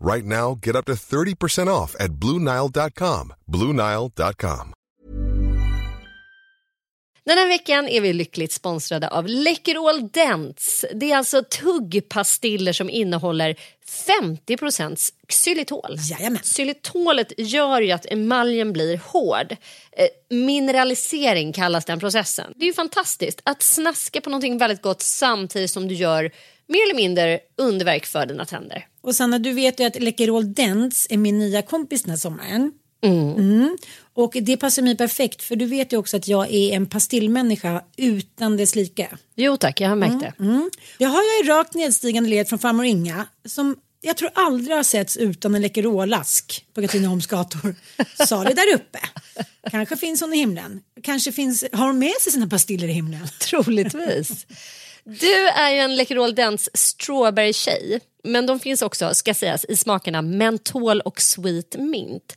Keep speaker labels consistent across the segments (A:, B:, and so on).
A: Right now, get up to 30% off at BlueNile.com. BlueNile.com.
B: Den här veckan är vi lyckligt sponsrade av Läkerol Dents. Det är alltså tuggpastiller som innehåller 50 xylitol.
C: Jajamän.
B: Xylitolet gör ju att emaljen blir hård. Eh, mineralisering kallas den processen. Det är ju fantastiskt att snaska på någonting väldigt gott samtidigt som du gör mer eller mindre underverk för dina tänder.
C: Och Sanna, du vet ju att Läkerol Dents är min nya kompis den här sommaren. Mm. Och det passar mig perfekt för du vet ju också att jag är en pastillmänniska utan dess like.
B: Jo tack, jag har märkt det.
C: Mm. Jag har ju i rakt nedstigande led från farmor Inga som jag tror aldrig har setts utan en Läkerolask på Katrineholms gator. Salig där uppe. Kanske finns hon i himlen. Kanske finns, har hon med sig sina pastiller i himlen?
B: Troligtvis. Du är ju en Läkerol Dents strawberry-tjej. Men de finns också, ska sägas, i smakerna mentol och sweet mint.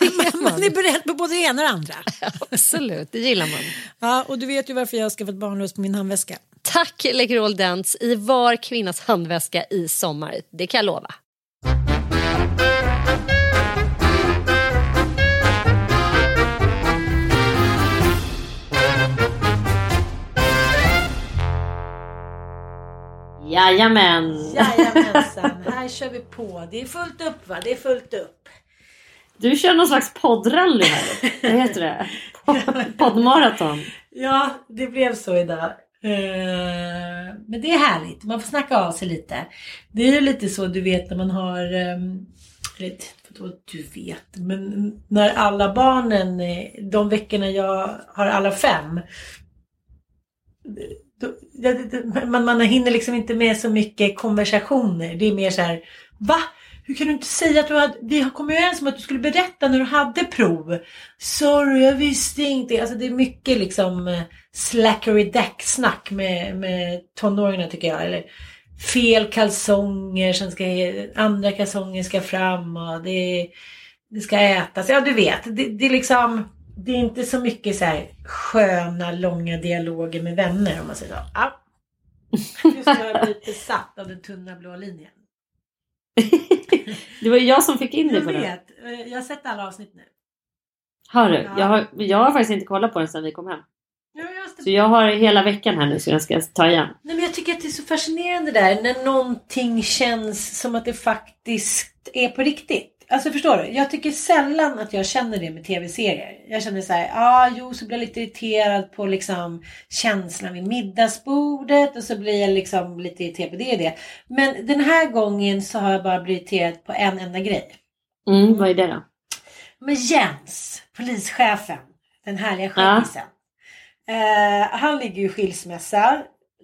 C: Man, man är beredd på både det ena och det andra.
B: Absolut, det gillar man.
C: Ja, och du vet ju varför jag har skaffat barnlös på min handväska.
B: Tack Läkerol Dents i var kvinnas handväska i sommar. Det kan jag lova. Jajamän.
C: Jajamensan, här kör vi på. Det är fullt upp va? Det är fullt upp.
B: Du kör någon slags poddrally här. Vad heter det? Poddmaraton.
C: Ja, det blev så idag. Eh, Men det är härligt. Man får snacka av sig lite. Det är ju lite så du vet när man har... ehm, du vet? Men när alla barnen, eh, de veckorna jag har alla fem. Då, man hinner liksom inte med så mycket konversationer. Det är mer så här, va? Hur kan du inte säga att du hade, vi har kommit överens om att du skulle berätta när du hade prov. Sorry, jag visste inte. Alltså det är mycket liksom eh, slackery deck snack med, med tonåringarna tycker jag. Eller fel kalsonger, som ska andra kalsonger ska fram och det, det ska ätas. Ja, du vet. Det, det är liksom, det är inte så mycket så här sköna, långa dialoger med vänner om man säger så. Ja. Nu ska jag bli besatt av den tunna blå linjen
D: det var ju jag som fick in
C: Jag
D: på det.
C: vet. Eh, Jag har sett alla avsnitt nu.
D: Har du?
C: Ja.
D: Jag har, jag har faktiskt inte kollat på den sedan vi kom hem.
C: Ja, jag
D: Så jag har hela veckan här nu så jag ska ta igen.
C: Nej, men jag tycker att det är så fascinerande där när någonting känns som att det faktiskt är på riktigt. Alltså förstår du? Jag tycker sällan att jag känner det med tv-serier. Jag känner så här, ja ah, jo så blir jag lite irriterad på liksom känslan vid middagsbordet och så blir jag liksom lite irriterad på det och det. Men den här gången så har jag bara blivit irriterad på en enda grej.
D: Mm, vad är det då?
C: Men Jens, polischefen, den härliga
D: Ja.
C: skäggisen. Eh, han ligger ju i skilsmässa.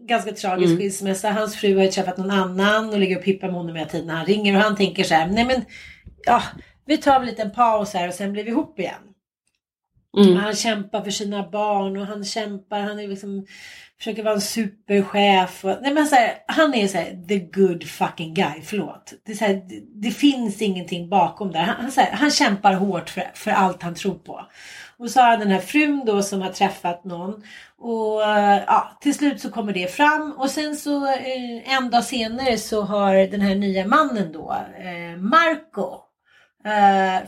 C: Ganska tragisk
D: Mm.
C: skilsmässa. Hans fru har ju träffat någon annan och ligger och pippar med honom hela tiden. Han ringer och han tänker så här, nej men ja, vi tar väl en liten paus här och sen blir vi ihop igen.
D: Mm.
C: Han kämpar för sina barn och han kämpar, han är liksom, försöker vara en superchef. Och, nej men så här, han är så här, the good fucking guy, förlåt. Det, är så här, det, det finns ingenting bakom där. Han, han, så här, han kämpar hårt för, för allt han tror på. Och så har den här frun då som har träffat någon. Och eh, ja, till slut så kommer det fram. Och sen så eh, en dag senare så har den här nya mannen då, eh, Marco,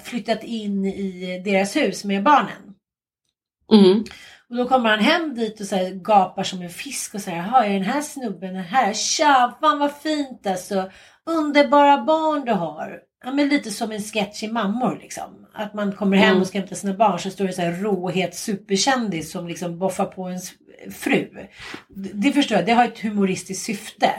C: flyttat in i deras hus med barnen.
D: Mm.
C: Och då kommer han hem dit och så här, gapar som en fisk och säger, jaha är den här snubben den här? Tja, fan vad fint alltså. Underbara barn du har. Ja, men lite som en sketch i mammor liksom. Att man kommer hem
D: Mm.
C: och ska hämta sina barn så står det så här råhet superkändis som liksom boffar på ens fru. Det, det förstår jag, det har ett humoristiskt syfte.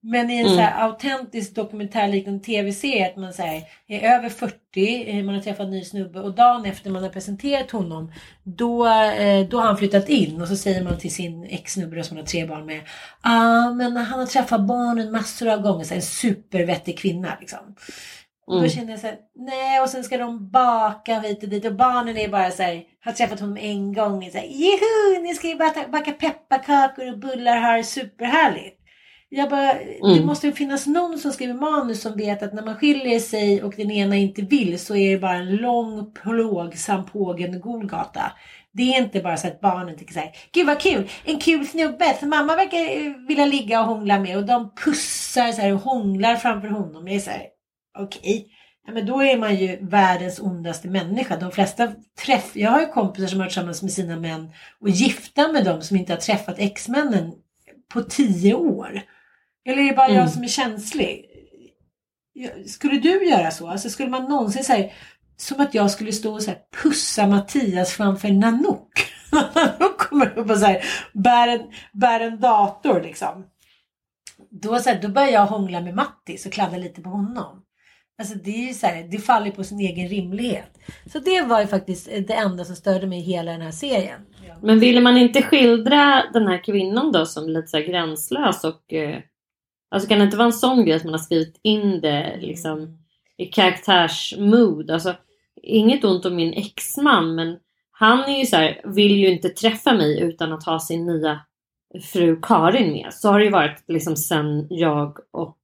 C: Men i en
D: Mm.
C: så här autentisk dokumentärliknande tv-serie att man så här, är över 40, eh, man har träffat en ny snubbe och dagen efter man har presenterat honom då, eh, då har han flyttat in och så säger man till sin ex-snubbe som han har tre barn med. ah, men han har träffat barnen massor av gånger, så här, en supervettig kvinna liksom. Och då
D: Mm.
C: känner jag så här, nej och sen ska de baka hit och dit och barnen är bara så här, har träffat honom en gång, så här, juhu, ni ska ju bara ta- baka pepparkakor och bullar här, superhärligt. Jag bara, det
D: Mm.
C: måste ju finnas någon som skriver manus som vet att när man skiljer sig och den ena inte vill så är det bara en lång plågsam pågående Golgata. Det är inte bara så att barnen tycker så här, gud vad kul, en kul snubbe som mamma verkar eh, vilja ligga och hångla med och de pussar så här och hånglar framför honom. Jag är så här, okej. Ja, men då är man ju världens ondaste människa. De flesta träff... Jag har ju kompisar som har varit tillsammans med sina män och gifta med dem som inte har träffat ex-männen på tio år. Eller är det bara
D: Mm.
C: jag som är känslig? Skulle du göra så? Alltså skulle man någonsin säga som att jag skulle stå och så här, pussa Mattias framför Nanook. Nanook kommer upp och så här, bär, en, bär en dator liksom. Då, så här, då börjar jag hångla med Mattis och kladda lite på honom. Alltså det är ju så här, det faller på sin egen rimlighet. Så det var ju faktiskt det enda som störde mig i hela den här serien.
D: Men ville man inte skildra den här kvinnan då som lite så här gränslös och eh, Alltså kan det inte vara en sån grej att man har skrivit in det liksom i karaktärsmood? Alltså inget ont om min exman men han är ju så här, vill ju inte träffa mig utan att ha sin nya fru Karin med. Så har det ju varit liksom sen jag och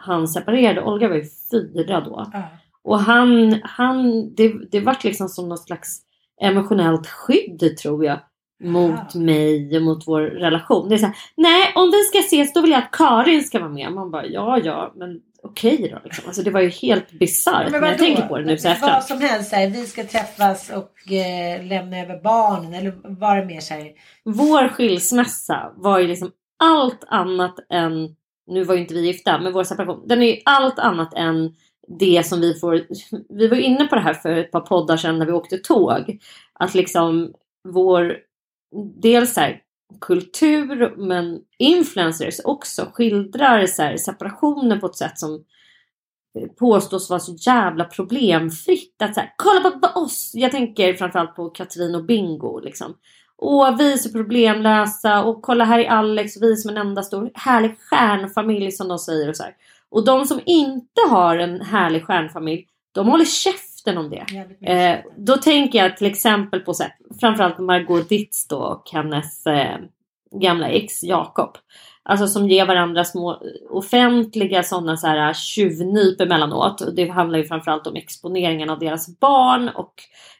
D: han separerade. Olga var ju fyra då.
C: Ja.
D: Och han, han det, det vart liksom som något slags emotionellt skydd tror jag. Mot
C: Ja.
D: mig och mot vår relation. Det är så här, nej om vi ska ses då vill jag att Karin ska vara med. Man bara, ja ja men okej då. Liksom. Alltså, det var ju helt bisarrt. Men, jag tänker på det nu så
C: Vad
D: efteråt.
C: som helst, här, vi ska träffas och eh, lämna över barnen eller var det mer så här?
D: Vår skilsmässa var ju liksom allt annat än, nu var ju inte vi gifta, men vår separation. Den är ju allt annat än det som vi får, vi var ju inne på det här för ett par poddar sedan när vi åkte tåg. Att liksom vår, dels så här, kultur men influencers också skildrar så här, separationer på ett sätt som påstås vara så jävla problemfritt. Att så här, kolla på, på oss! Jag tänker framförallt på Katrin och Bingo. Liksom. Åh, vi är så problemlösa och kolla här är Alex och vi är som en enda stor härlig stjärnfamilj som de säger och så här. Och de som inte har en härlig stjärnfamilj, de håller käften om det. Eh, då tänker jag till exempel på så här, framförallt Margot Ditz då och hennes eh, gamla ex Jakob. Alltså som ger varandra små offentliga sådana så här äh, tjuvnyp emellanåt. Det handlar ju framförallt om exponeringen av deras barn. Och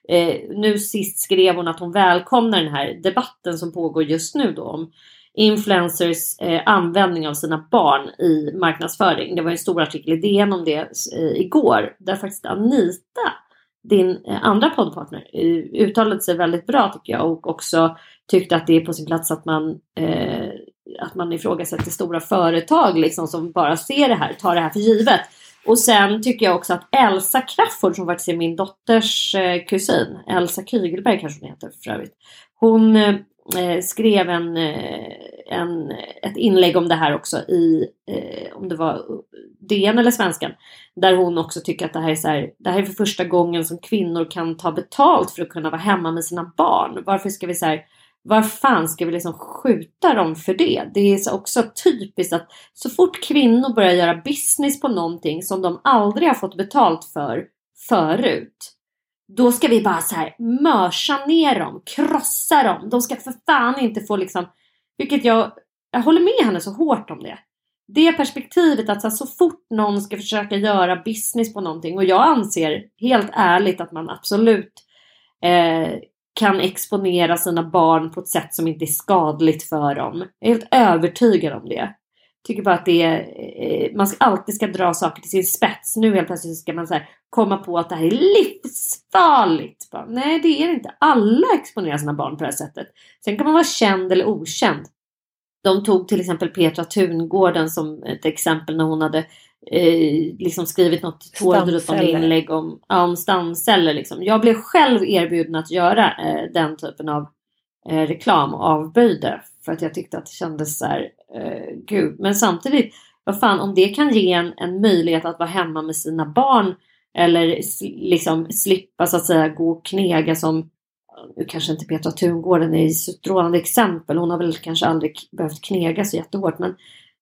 D: eh, nu sist skrev hon att hon välkomnar den här debatten som pågår just nu då om influencers eh, användning av sina barn i marknadsföring. Det var en stor artikel i DN om det eh, igår där faktiskt Anita, din eh, andra poddpartner, eh, uttalade sig väldigt bra tycker jag och också tyckte att det är på sin plats att man, eh, att man ifrågasätter stora företag liksom, som bara ser det här, tar det här för givet. Och sen tycker jag också att Elsa Crafoord som faktiskt är min dotters eh, kusin, Elsa Kygelberg kanske hon heter för övrigt. Hon eh, skrev en, eh, en, ett inlägg om det här också i, eh, om det var DN eller Svenskan. Där hon också tycker att det här är så här, det här är för första gången som kvinnor kan ta betalt för att kunna vara hemma med sina barn. Varför ska vi så här, var fan ska vi liksom skjuta dem för det? Det är också typiskt att så fort kvinnor börjar göra business på någonting som de aldrig har fått betalt för förut. Då ska vi bara så här mörsa ner dem, krossa dem. De ska för fan inte få liksom, vilket jag, jag håller med henne så hårt om det. Det perspektivet att så, här, så fort någon ska försöka göra business på någonting och jag anser helt ärligt att man absolut eh, kan exponera sina barn på ett sätt som inte är skadligt för dem. Jag är helt övertygad om det. Tycker bara att det är, eh, man ska, alltid ska dra saker till sin spets. Nu helt plötsligt ska man så här, komma på att det här är livsfarligt. Bara, nej det är det inte. Alla exponerar sina barn på det här sättet. Sen kan man vara känd eller okänd. De tog till exempel Petra Tungården som ett exempel när hon hade eh, liksom skrivit något tårdruttande inlägg om, om stamceller. Liksom. Jag blev själv erbjuden att göra eh, den typen av eh, reklam och avböjde för att jag tyckte att det kändes så här, eh, gud. Men samtidigt, vad fan om det kan ge en, en möjlighet att vara hemma med sina barn eller liksom slippa så att säga gå och knega som nu kanske inte Petra Tungården är ett strålande exempel. Hon har väl kanske aldrig behövt knega så jättehårt. Men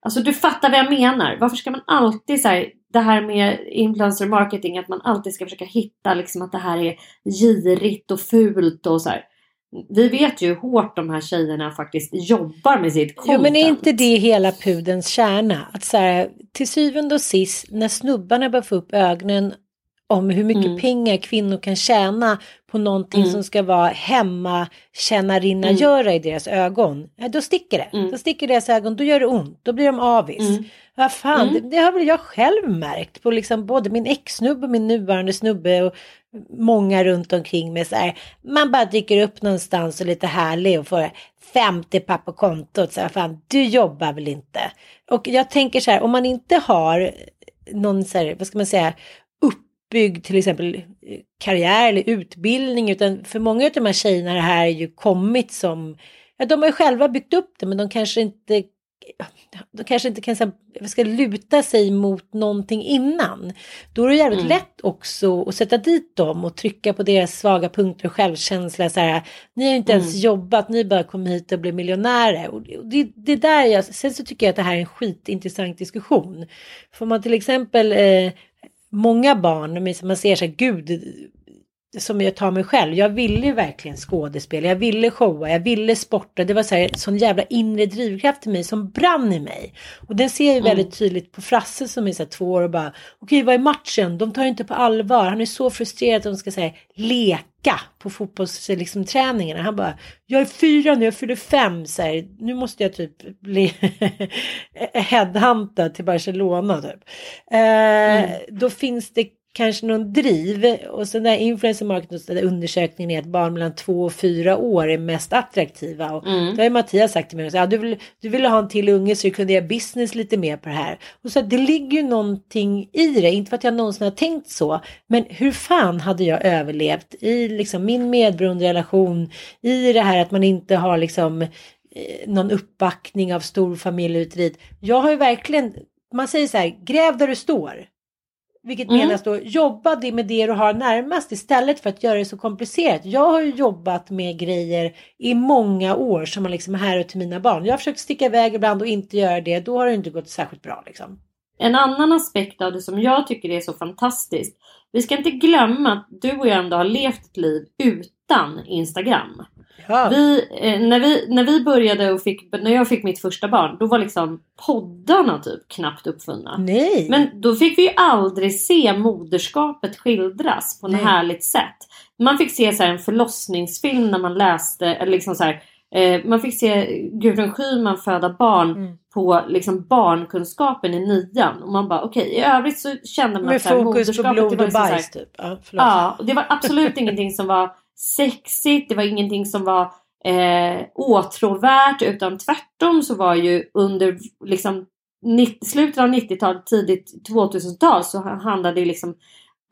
D: alltså du fattar vad jag menar. Varför ska man alltid så här, det här med influencer marketing, att man alltid ska försöka hitta liksom att det här är girigt och fult och så här. Vi vet ju hur hårt de här tjejerna faktiskt jobbar med sitt content.
C: Jo men är inte det hela pudens kärna? Att så här, till syvende och sist när snubbarna börjar få upp ögonen om hur mycket
D: Mm.
C: pengar kvinnor kan tjäna på någonting
D: Mm.
C: som ska vara hemma tjänarinna göra i deras ögon. Ja, då sticker det.
D: Mm.
C: Då sticker deras ögon, då gör det ont, då blir de avis.
D: Mm.
C: Vad fan,
D: Mm.
C: det, det har väl jag själv märkt på liksom både min ex-snubbe och min nuvarande snubbe och många runt omkring mig. Så här, man bara dyker upp någonstans och lite härlig och får 50 papp på kontot. Så här, fan, du jobbar väl inte? Och jag tänker så här, om man inte har någon så här, vad ska man säga, uppbyggd till exempel eh, karriär eller utbildning, utan för många av de här tjejerna det här är ju kommit som, ja de har ju själva byggt upp det, men de kanske inte de kanske inte kan ska luta sig mot någonting innan. Då är det jävligt
D: Mm.
C: lätt också att sätta dit dem och trycka på deras svaga punkter och självkänsla. Så här, ni har ju inte ens
D: Mm.
C: jobbat, ni bara kom hit och blev miljonärer. Och det, det, det där jag, sen så tycker jag att det här är en skitintressant diskussion. Får man till exempel eh, många barn, man ser så här, gud, som jag tar mig själv. Jag ville verkligen skådespela, jag ville showa, jag ville sporta. Det var så här, sån jävla inre drivkraft i mig som brann i mig. Och den ser jag ju väldigt tydligt på Frasse som är så här två år och bara, okej vad är matchen? De tar ju inte på allvar. Han är så frustrerad att de ska säga leka på fotbollsträningarna. Liksom. Han bara, jag är fyra nu, jag fyller fem. Så här, nu måste jag typ bli headhuntad till Barcelona typ. Eh, Då finns det kanske någon driv och så där influencer marketing undersökningen är att barn mellan två och fyra år är mest attraktiva. Och
D: Mm.
C: Då har Mattias sagt till mig, ja, du, vill, du ville ha en till unge så du kunde göra business lite mer på det här. Och så, det ligger ju någonting i det, inte för att jag någonsin har tänkt så, men hur fan hade jag överlevt i liksom min medberoenderelation, i det här att man inte har liksom eh, någon uppbackning av stor familj ut dit. Jag har ju verkligen, man säger så här, gräv där du står. Vilket
D: Mm.
C: menas då, jobba det med det du har närmast istället för att göra det så komplicerat. Jag har ju jobbat med grejer i många år som man liksom är här till mina barn. Jag har försökt sticka iväg ibland och inte göra det. Då har det inte gått särskilt bra liksom.
D: En annan aspekt av det som jag tycker är så fantastiskt. Vi ska inte glömma att du och jag ändå har levt ett liv utan Instagram.
C: Ja.
D: Vi, eh, när, vi, när vi började och fick, när jag fick mitt första barn, då var liksom poddarna typ knappt uppfunna.
C: Nej.
D: Men då fick vi ju aldrig se moderskapet skildras på
C: Nej.
D: härligt sätt. Man fick se så här en förlossningsfilm när man läste, eller liksom så här, Eh, man fick se Gudrun Schyman föda barn
C: Mm.
D: på liksom, barnkunskapen i nian. Och man bara okej, i övrigt så kände man
C: Med
D: att så här,
C: fokus på
D: moderskapet,
C: blod och
D: liksom
C: bajs typ. Ja, förlåt.
D: Ja, det var absolut ingenting som var sexigt, det var ingenting som var eh, åtråvärt utan tvärtom så var ju under liksom, 90, slutet av 90-talet, tidigt 2000-tal så handlade det liksom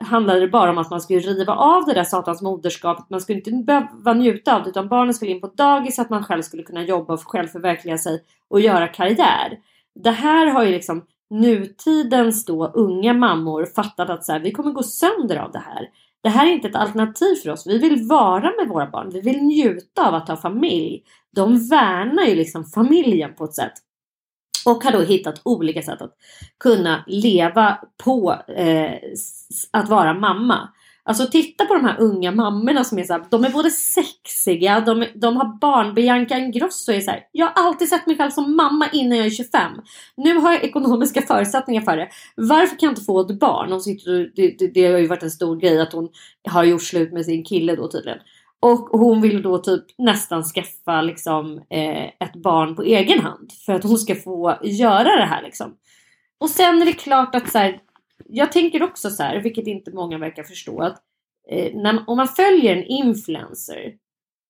D: handlade det bara om att man skulle riva av det där satans moderskapet. Man skulle inte behöva njuta av det utan barnen skulle in på dagis så att man själv skulle kunna jobba och själv förverkliga sig och göra karriär. Det här har ju liksom nutidens då unga mammor fattat att så här, vi kommer gå sönder av det här. Det här är inte ett alternativ för oss. Vi vill vara med våra barn. Vi vill njuta av att ha familj. De värnar ju liksom familjen på ett sätt. Och har då hittat olika sätt att kunna leva på eh, att vara mamma. Alltså titta på de här unga mammorna som är så här, de är både sexiga, de, de har barn. Bianca Ingrosso är så här, jag har alltid sett mig själv som mamma innan jag är 25. Nu har jag ekonomiska förutsättningar för det. Varför kan jag inte få ett barn? Hon sitter, det, det, det har ju varit en stor grej att hon har gjort slut med sin kille då tydligen. Och hon vill då typ nästan skaffa liksom eh, ett barn på egen hand. För att hon ska få göra det här liksom. Och sen är det klart att så här, jag tänker också så här, vilket inte många verkar förstå, att eh, när, om man följer en influencer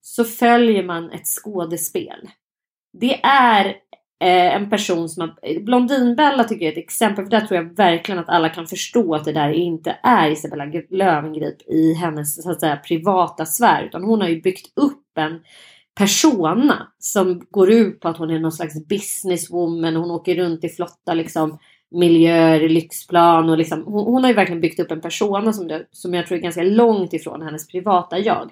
D: så följer man ett skådespel. Det är eh, en person som har, eh, Blondinbella tycker jag är ett exempel, för där tror jag verkligen att alla kan förstå att det där inte är Isabella Löwengrip i hennes så att säga, privata sfär, utan hon har ju byggt upp en persona som går ut på att hon är någon slags businesswoman, hon åker runt i flotta liksom miljöer, lyxplan och liksom, hon, hon har ju verkligen byggt upp en persona som, det, som jag tror är ganska långt ifrån hennes privata jag.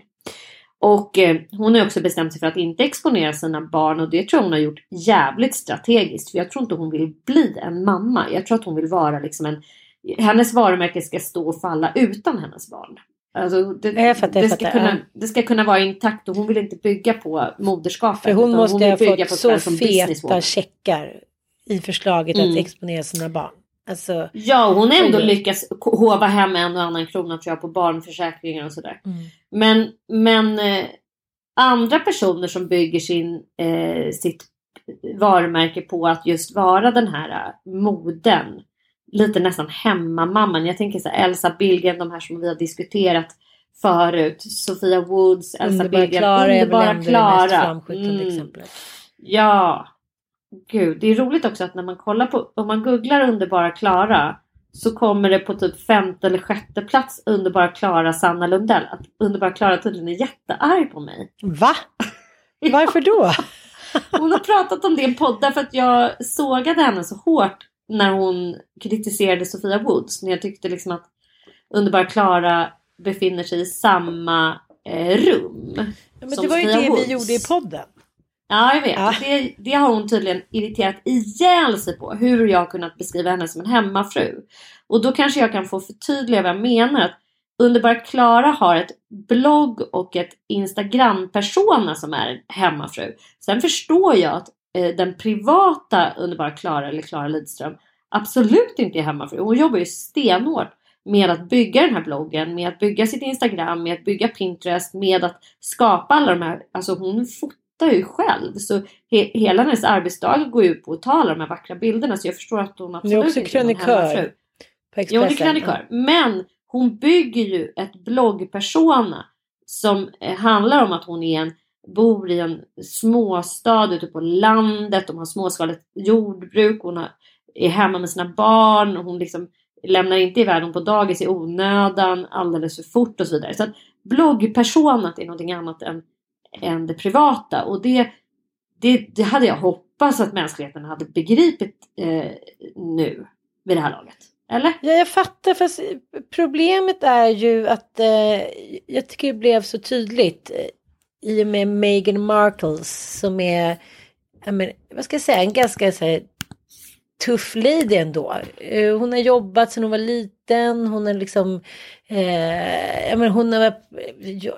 D: Och eh, hon har också bestämt sig för att inte exponera sina barn och det tror jag hon har gjort jävligt strategiskt. För jag tror inte hon vill bli en mamma. Jag tror att hon vill vara liksom en... Hennes varumärke ska stå och falla utan hennes barn. Alltså det,
C: fattar,
D: det, ska kunna, det ska kunna vara intakt och hon vill inte bygga på moderskapet.
C: För hon måste
D: vill
C: ha fått så feta checkar i förslaget
D: Mm.
C: att exponera sina barn. Alltså,
D: Ja, hon har ändå lyckats håva hem en och annan krona tror jag på barnförsäkringar och sådär.
C: mm.
D: Men, men eh, andra personer som bygger sin, eh, sitt varumärke på att just vara den här eh, moden. Lite nästan hemmamamman. Jag tänker så här, Elsa Billgren, de här som vi har diskuterat förut. Sofia Woods, Elsa
C: Underbara
D: Billgren.
C: Klara är väl
D: Underbara
C: ändå det mest
D: Klara.
C: framskjutande
D: Mm.
C: exemplet.
D: Ja, gud. Det är roligt också att när man kollar på, om man googlar Underbara Klara så kommer det på typ femte eller sjätte plats Underbara Klara Sanna Lundell. Att Underbara Klara tydligen är jättearg på mig.
C: Va? Varför då?
D: Hon har pratat om det i en podd därför att jag sågade henne så hårt när hon kritiserade Sofia Woods. När jag tyckte liksom att Underbara Klara befinner sig i samma eh, rum.
C: Ja, men
D: som
C: det var ju
D: Sofia
C: det
D: Woods.
C: vi gjorde i podden.
D: Ja, jag vet.
C: Ja.
D: Det, det har hon tydligen irriterat ihjäl sig på. Hur jag har kunnat beskriva henne som en hemmafru. Och då kanske jag kan få förtydliga vad jag menar. Att Underbara Klara har ett blogg och ett Instagram-persona som är en hemmafru. Sen förstår jag att eh, den privata Underbara Klara eller Klara Lidström absolut inte är hemmafru. Hon jobbar ju stenhårt med att bygga den här bloggen, med att bygga sitt Instagram, med att bygga Pinterest, med att skapa alla de här, alltså hon fotar ju själv. Så he, hela hennes arbetsdag går ut på att ta alla de här vackra bilderna så jag förstår att hon
C: Hon är
D: absolut
C: också
D: inte är någon hemmafru.
C: På
D: Jo, hon är krönikör. Men hon bygger ju ett bloggpersona som eh, handlar om att hon är en, bor i en småstad ute på landet. De har småskaligt jordbruk. Hon har, är hemma med sina barn. och Hon liksom lämnar inte iväg dem på dagis i onödan alldeles för fort och så vidare. Så att bloggpersonat är någonting annat än, än det privata. Och det, det, det hade jag hoppats att mänskligheten hade begripit eh, nu vid det här laget. Eller?
C: Ja, jag fattar. Fast problemet är ju att eh, jag tycker det blev så tydligt eh, i och med Meghan Markles. som är, jag men, vad ska jag säga, en ganska så här, tuff lady ändå. Eh, hon har jobbat sedan hon var liten. Hon har liksom eh, menar, hon har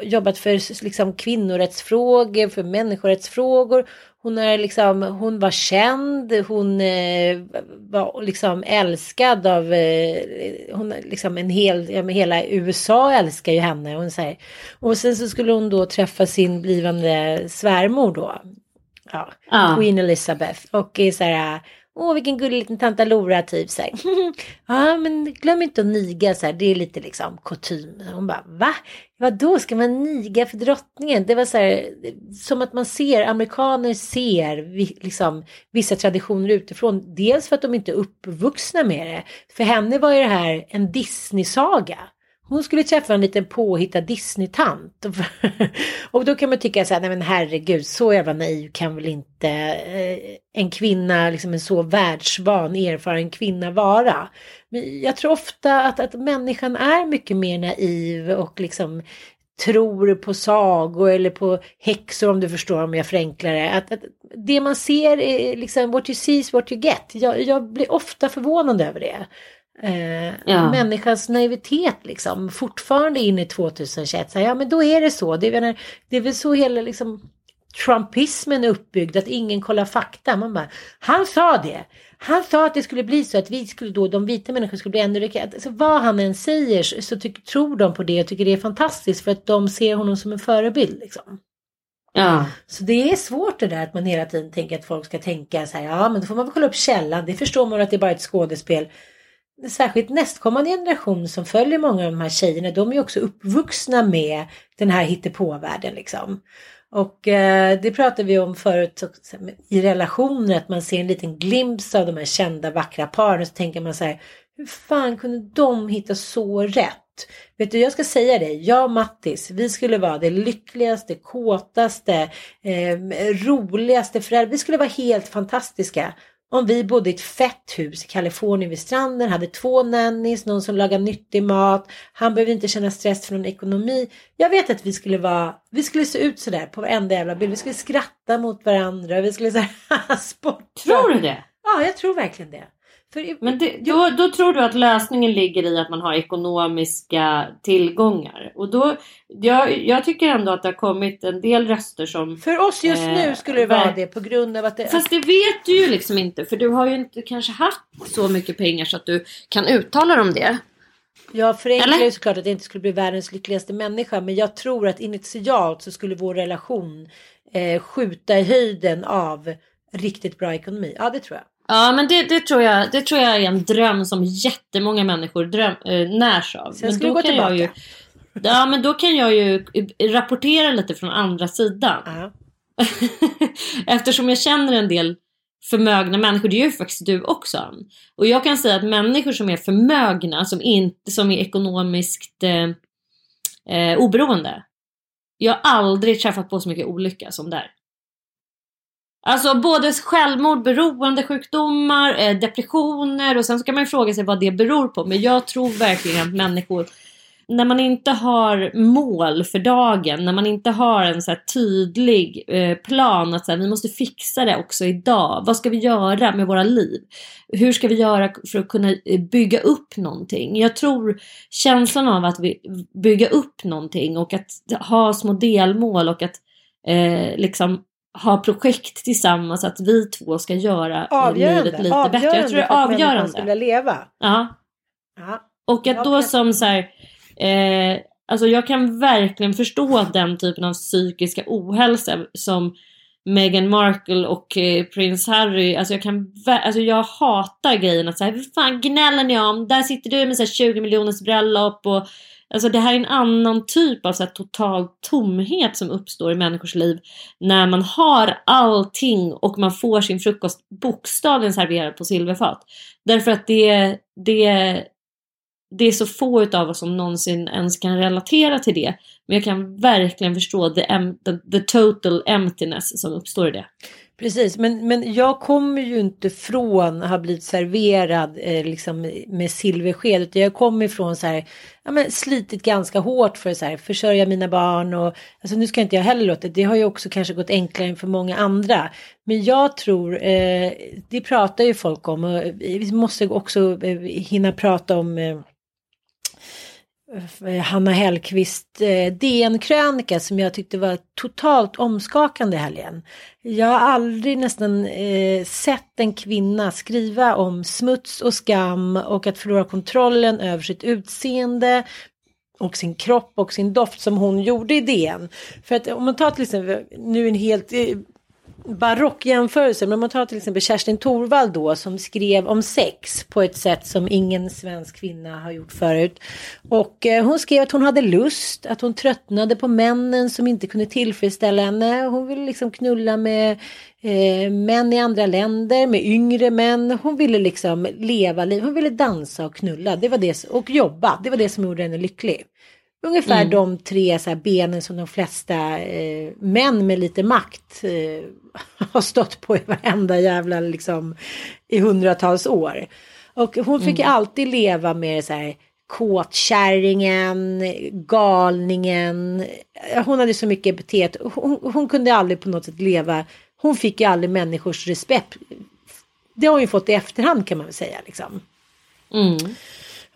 C: jobbat för liksom, kvinnorättsfrågor, för människorättsfrågor. Hon, är liksom, hon var känd, hon eh, var liksom älskad av, eh, hon, liksom en hel, ja, hela USA älskar ju henne. Hon säger. Och sen så skulle hon då träffa sin blivande svärmor då. Ja, ah. Queen Elizabeth. Och är så här, Åh, vilken gullig liten tanta Lora, typ så här. ja, men glöm inte att niga så här. Det är lite liksom kutym. Hon bara, va? Vadå, då ska man niga för drottningen? Det var så här, som att man ser, amerikaner ser liksom vissa traditioner utifrån. Dels för att de inte är uppvuxna med det. För henne var ju det här en Disney-saga. Hon skulle träffa en liten påhittad Disney-tant. och då kan man tycka så här, nej men herregud, så jävla naiv kan väl inte eh, en kvinna, liksom en så världsvan, erfaren kvinna vara. Men jag tror ofta att, att människan är mycket mer naiv och liksom tror på sagor eller på häxor om du förstår om jag förenklar det. Att, att det man ser är liksom what you see is what you get. Jag, jag blir ofta förvånad över det. Eh, ja. Människans naivitet liksom, fortfarande in i 2021. Så, ja men då är det så. Det, är, det är väl så hela liksom, Trumpismen är uppbyggd, att ingen kollar fakta. Man bara, han sa det. Han sa att det skulle bli så att vi skulle då, de vita människorna skulle bli ännu rikare. Alltså, vad han än säger så, så tyck, tror de på det och tycker det är fantastiskt för att de ser honom som en förebild. Liksom. Ja. Så det är svårt det där att man hela tiden tänker att folk ska tänka så här, ja men då får man väl kolla upp källan, det förstår man att det är bara ett skådespel särskilt nästkommande generation som följer många av de här tjejerna, de är också uppvuxna med den här hittepåvärlden liksom. Och eh, det pratade vi om förut i relationer, att man ser en liten glimt av de här kända vackra paren. Och Så tänker man så här, hur fan kunde de hitta så rätt? Vet du, jag ska säga det, jag och Mattis, vi skulle vara det lyckligaste, kåtaste, eh, roligaste föräldrar. Vi skulle vara helt fantastiska om vi bodde i ett fett hus i Kalifornien vid stranden, hade två nannies, någon som lagar nyttig mat, han behövde inte känna stress från ekonomi. Jag vet att vi skulle vara, vi skulle se ut sådär på varenda jävla bild, vi skulle skratta mot varandra, vi skulle säga sport.
D: Tror du det?
C: Ja, jag tror verkligen det.
D: För, Men det, då, då tror du att lösningen ligger i att man har ekonomiska tillgångar. Och då, jag, jag tycker ändå att det har kommit en del röster som...
C: För oss just eh, nu skulle det vara det på grund av att det...
D: Fast det vet du ju liksom inte. För du har ju inte kanske haft så mycket pengar så att du kan uttala om det.
C: Jag förenklar ju såklart att jag inte skulle bli världens lyckligaste människa. Men jag tror att initialt så skulle vår relation eh, skjuta i höjden av riktigt bra ekonomi. Ja, det tror jag.
D: Ja men det, det, tror jag, det tror jag är en dröm som jättemånga människor dröm, äh, närs av.
C: Sen ska men då du gå tillbaka.
D: Ju, ja men då kan jag ju rapportera lite från andra sidan. Uh Eftersom jag känner en del förmögna människor, det gör ju faktiskt du också. Och jag kan säga att människor som är förmögna, som, inte, som är ekonomiskt eh, eh, oberoende. Jag har aldrig träffat på så mycket olycka som där. Alltså både självmord, beroendesjukdomar, eh, depressioner och sen så kan man ju fråga sig vad det beror på. Men jag tror verkligen att människor, när man inte har mål för dagen, när man inte har en så tydlig eh, plan att så här, vi måste fixa det också idag. Vad ska vi göra med våra liv? Hur ska vi göra för att kunna eh, bygga upp någonting? Jag tror känslan av att vi bygga upp någonting och att ha små delmål och att eh, liksom ha projekt tillsammans att vi två ska göra avgörande, livet lite avgörande bättre. Jag tror det är avgörande.
C: För att leva.
D: Ja. ja. Och att då som så här, eh, alltså jag kan verkligen förstå den typen av psykiska ohälsa som Meghan Markle och eh, prins Harry, alltså jag kan alltså jag hatar grejen att säga vad fan gnäller ni om? Där sitter du med så 20 miljoners bröllop och Alltså det här är en annan typ av så här, total tomhet som uppstår i människors liv när man har allting och man får sin frukost bokstavligen serverad på silverfat. Därför att det, det, det är så få utav oss som någonsin ens kan relatera till det. Men jag kan verkligen förstå the, the, the total emptiness som uppstår i det.
C: Precis, men, men jag kommer ju inte från att ha blivit serverad eh, liksom med silversked. Utan jag kommer ifrån så här, ja, men slitit ganska hårt för att så här, försörja mina barn. Och, alltså, nu ska inte jag heller låta, det har ju också kanske gått enklare än för många andra. Men jag tror, eh, det pratar ju folk om och vi måste också eh, hinna prata om eh, Eh, Hanna Hellqvist eh, DN-krönika som jag tyckte var totalt omskakande i helgen. Jag har aldrig nästan eh, sett en kvinna skriva om smuts och skam och att förlora kontrollen över sitt utseende och sin kropp och sin doft som hon gjorde i DN. För att om man tar till exempel, nu en helt eh, barock jämförelse, men om man tar till exempel Kerstin Thorvall då som skrev om sex på ett sätt som ingen svensk kvinna har gjort förut. Och eh, hon skrev att hon hade lust, att hon tröttnade på männen som inte kunde tillfredsställa henne. Hon ville liksom knulla med eh, män i andra länder, med yngre män. Hon ville liksom leva liv, hon ville dansa och knulla det var det, och jobba. Det var det som gjorde henne lycklig. Ungefär mm. de tre så benen som de flesta eh, män med lite makt eh, har stått på i varenda jävla liksom i hundratals år. Och hon fick mm. alltid leva med så här kåtkärringen, galningen. Hon hade så mycket epitet. Hon, hon, kunde aldrig på något sätt leva. Hon fick ju aldrig människors respekt. Det har hon ju fått i efterhand kan man väl säga liksom. Mm.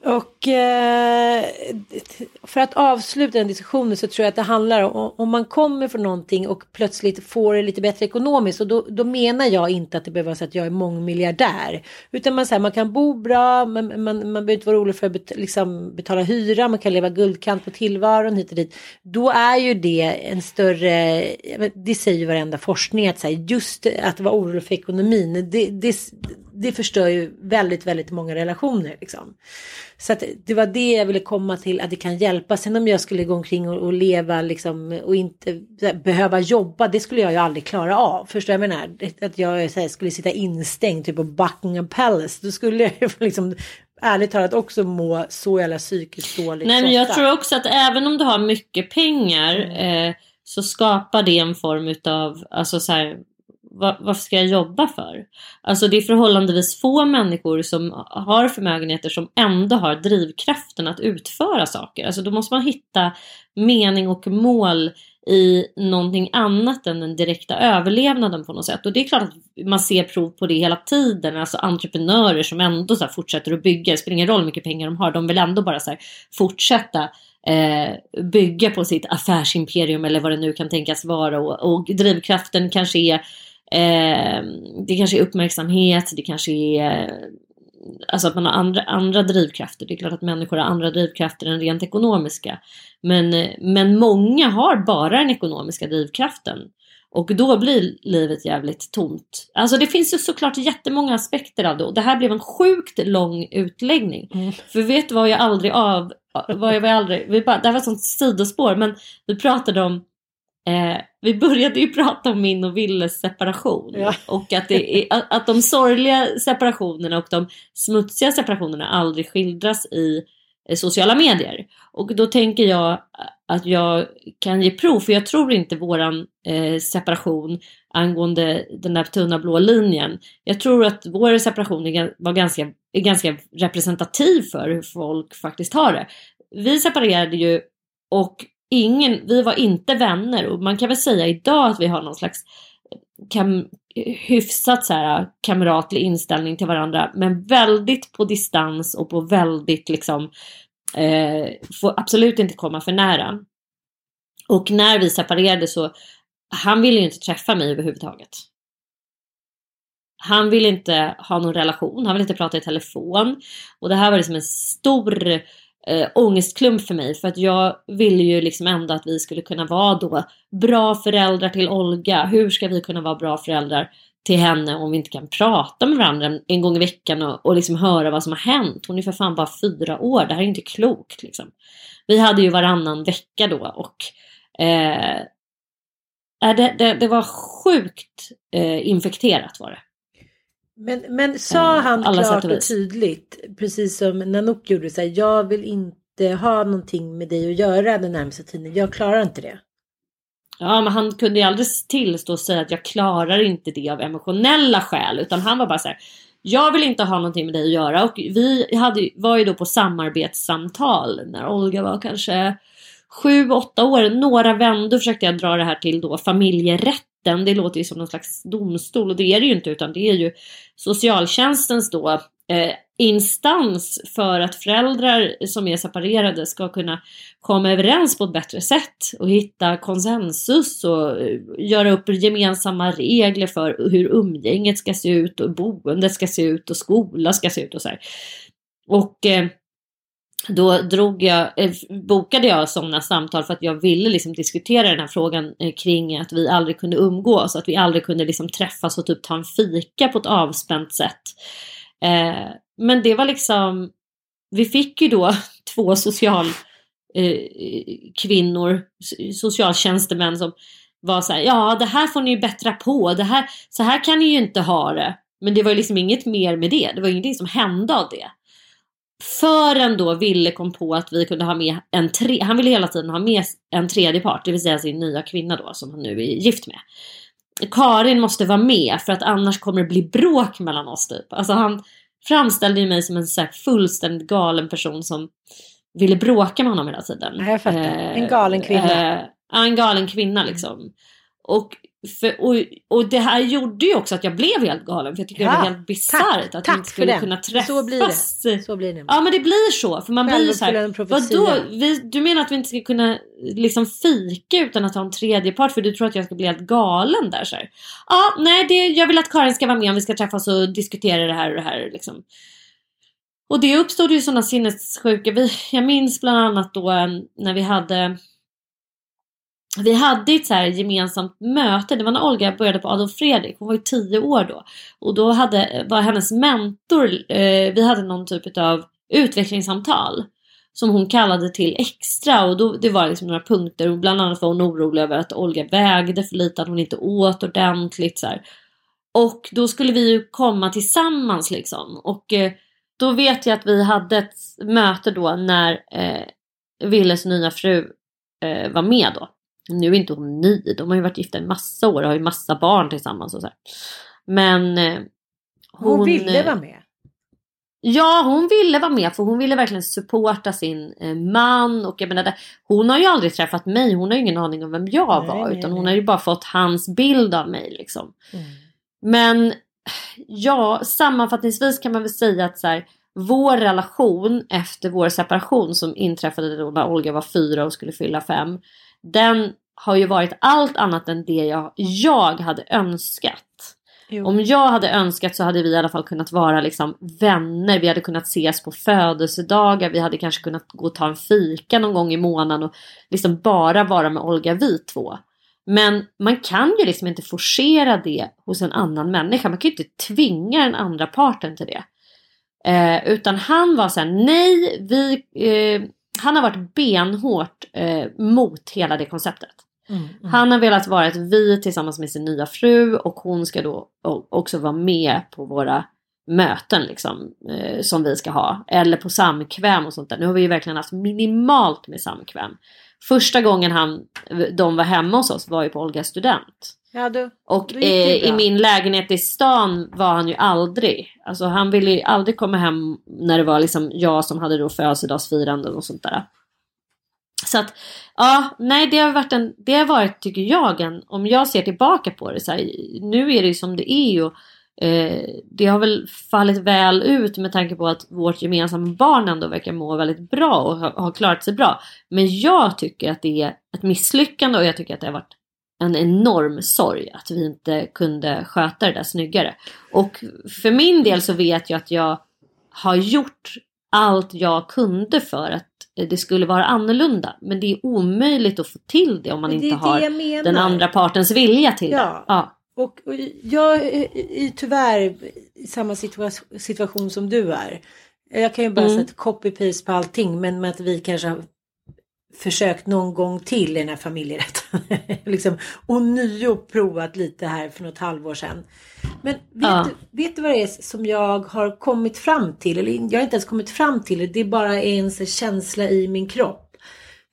C: Och eh, för att avsluta den diskussionen så tror jag att det handlar om om man kommer från någonting och plötsligt får det lite bättre ekonomiskt och då, då menar jag inte att det behöver vara så att jag är mångmiljardär utan man, så här, man kan bo bra, man, man, man behöver inte vara orolig för att bet, liksom, betala hyra, man kan leva guldkant på tillvaron hit och dit. Då är ju det en större, det säger ju varenda forskning att så här, just att vara orolig för ekonomin, det, det, det förstör ju väldigt, väldigt många relationer. Liksom. Så det var det jag ville komma till, att det kan hjälpa. Sen om jag skulle gå omkring och, och leva liksom, och inte behöva jobba, det skulle jag ju aldrig klara av. Förstår jag menar? Att jag här, skulle sitta instängd typ på Buckingham Palace, då skulle jag ju liksom ärligt talat också må så jävla psykiskt dåligt.
D: Nej men jag tror också att även om du har mycket pengar mm. eh, så skapar det en form utav, alltså så här, varför ska jag jobba för? Alltså det är förhållandevis få människor som har förmögenheter som ändå har drivkraften att utföra saker. Alltså då måste man hitta mening och mål i någonting annat än den direkta överlevnaden på något sätt. Och det är klart att man ser prov på det hela tiden. Alltså entreprenörer som ändå så fortsätter att bygga. Det spelar ingen roll hur mycket pengar de har. De vill ändå bara så fortsätta eh, bygga på sitt affärsimperium eller vad det nu kan tänkas vara. Och, och drivkraften kanske är Eh, det kanske är uppmärksamhet, det kanske är alltså att man har andra, andra drivkrafter. Det är klart att människor har andra drivkrafter än rent ekonomiska. Men, men många har bara den ekonomiska drivkraften. Och då blir livet jävligt tomt. Alltså det finns ju såklart jättemånga aspekter av det och det här blev en sjukt lång utläggning. Mm. För vet du vad jag aldrig av... Vad jag aldrig, vi bara, det här var ett sånt sidospår men vi pratade om Eh, vi började ju prata om min och Willes separation. Ja. Och att, är, att de sorgliga separationerna och de smutsiga separationerna aldrig skildras i eh, sociala medier. Och då tänker jag att jag kan ge prov, för jag tror inte våran eh, separation angående den där tunna blå linjen. Jag tror att vår separation är, var ganska, är ganska representativ för hur folk faktiskt har det. Vi separerade ju och ingen, vi var inte vänner och man kan väl säga idag att vi har någon slags eh, kam, hyfsat så här eh, kamratlig inställning till varandra men väldigt på distans och på väldigt liksom eh, får absolut inte komma för nära. Och när vi separerade så han ville ju inte träffa mig överhuvudtaget. Han ville inte ha någon relation, han ville inte prata i telefon. Och det här var liksom en stor eh, ångestklump för mig för att jag ville ju liksom ändå att vi skulle kunna vara då bra föräldrar till Olga. Hur ska vi kunna vara bra föräldrar till henne om vi inte kan prata med varandra en gång i veckan och, och liksom höra vad som har hänt. Hon är för fan bara fyra år, det här är inte klokt liksom. Vi hade ju varannan vecka då och eh, eh det, det, det var sjukt eh, infekterat var det.
C: Men, men sa eh, han Alla klart och tydligt, precis som Nanook gjorde, så här, jag vill inte ha någonting med dig att göra den närmaste tiden, jag klarar inte det.
D: Ja, men han kunde ju aldrig tillstå och säga att jag klarar inte det av emotionella skäl. Utan han var bara så här, jag vill inte ha någonting med dig att göra. Och vi hade, var ju då på samarbetssamtal när Olga var kanske sju, åtta år. Några vändor försökte jag dra det här till då rätten, Det låter ju som någon slags domstol och det är det ju inte utan det är ju socialtjänstens då eh, instans för att föräldrar som är separerade ska kunna komma överens på ett bättre sätt och hitta konsensus och eh, göra upp gemensamma regler för hur umgänget ska se ut och boendet ska se ut och skola ska se ut och så här. Och eh, då drog jag, eh, bokade jag sådana samtal för att jag ville liksom diskutera den här frågan eh, kring att vi aldrig kunde umgås, att vi aldrig kunde liksom träffas och typ ta en fika på ett avspänt sätt. Eh, men det var liksom, vi fick ju då två socialkvinnor, eh, socialtjänstemän som var så här, ja det här får ni ju bättra på, det här, så här kan ni ju inte ha det. Men det var ju liksom inget mer med det, det var ingenting som hände av det. Förrän då Ville kom på att vi kunde ha med en tre, han ville hela tiden ha med en tredje part, det vill säga sin nya kvinna då som han nu är gift med. Karin måste vara med för att annars kommer det bli bråk mellan oss typ. Alltså han framställde ju mig som en så fullständigt galen person som ville bråka med honom hela tiden.
C: Jag fattar. en galen kvinna.
D: Eh, en galen kvinna liksom. Och för, och, och det här gjorde ju också att jag blev helt galen för jag tycker ja, det var helt bisarrt att vi inte skulle kunna träffas.
C: Så blir det. Så blir det.
D: Ja men det blir så. För man blir ju såhär, vadå? Vi, du menar att vi inte ska kunna liksom fika utan att ha en tredje part för du tror att jag ska bli helt galen där så här. Ja, nej det, jag vill att Karin ska vara med om vi ska träffas och diskutera det här och det här liksom. Och det uppstod ju sådana sinnessjuka, vi, jag minns bland annat då när vi hade vi hade ett så här gemensamt möte, det var när Olga började på Adolf Fredrik, hon var ju tio år då. Och då hade, var hennes mentor, eh, vi hade någon typ av utvecklingssamtal som hon kallade till extra och då, det var liksom några punkter. Bland annat var hon orolig över att Olga vägde för lite, att hon inte åt ordentligt. Så här. Och då skulle vi ju komma tillsammans liksom. Och eh, då vet jag att vi hade ett möte då när eh, Willes nya fru eh, var med då. Nu är inte hon ny, de har ju varit gifta i massa år och har ju massa barn tillsammans och så här. Men eh,
C: hon, hon ville vara med?
D: Ja, hon ville vara med för hon ville verkligen supporta sin eh, man och jag menar, hon har ju aldrig träffat mig, hon har ju ingen aning om vem jag nej, var nej, utan nej. hon har ju bara fått hans bild av mig liksom. Mm. Men ja, sammanfattningsvis kan man väl säga att så här, vår relation efter vår separation som inträffade då när Olga var fyra och skulle fylla fem den har ju varit allt annat än det jag, jag hade önskat. Jo. Om jag hade önskat så hade vi i alla fall kunnat vara liksom vänner. Vi hade kunnat ses på födelsedagar. Vi hade kanske kunnat gå och ta en fika någon gång i månaden och liksom bara vara med Olga vi två. Men man kan ju liksom inte forcera det hos en annan människa. Man kan ju inte tvinga den andra parten till det. Eh, utan han var såhär, nej, vi, eh, han har varit benhårt eh, mot hela det konceptet. Mm, mm. Han har velat vara ett vi tillsammans med sin nya fru och hon ska då också vara med på våra möten liksom eh, som vi ska ha. Eller på samkväm och sånt där. Nu har vi ju verkligen haft minimalt med samkväm. Första gången han, de var hemma hos oss var ju på Olga student.
C: Ja, då,
D: och då eh, i min lägenhet i stan var han ju aldrig. Alltså han ville ju aldrig komma hem när det var liksom jag som hade då födelsedagsfiranden och sånt där. Så att ja, nej det har varit en, det har varit tycker jag en, om jag ser tillbaka på det så här, nu är det ju som det är och eh, det har väl fallit väl ut med tanke på att vårt gemensamma barn ändå verkar må väldigt bra och har, har klarat sig bra. Men jag tycker att det är ett misslyckande och jag tycker att det har varit en enorm sorg att vi inte kunde sköta det där snyggare. Och för min del så vet jag att jag har gjort allt jag kunde för att det skulle vara annorlunda. Men det är omöjligt att få till det om man det inte har den andra partens vilja till
C: ja.
D: det. Ja.
C: Och, och jag är tyvärr i samma situation som du är. Jag kan ju bara mm. sätta copy-paste på allting men med att vi kanske har försökt någon gång till i den här familjerätten. liksom ånyo provat lite här för något halvår sedan. Men vet, ja. du, vet du vad det är som jag har kommit fram till? Eller jag har inte ens kommit fram till det. Det är bara en känsla i min kropp.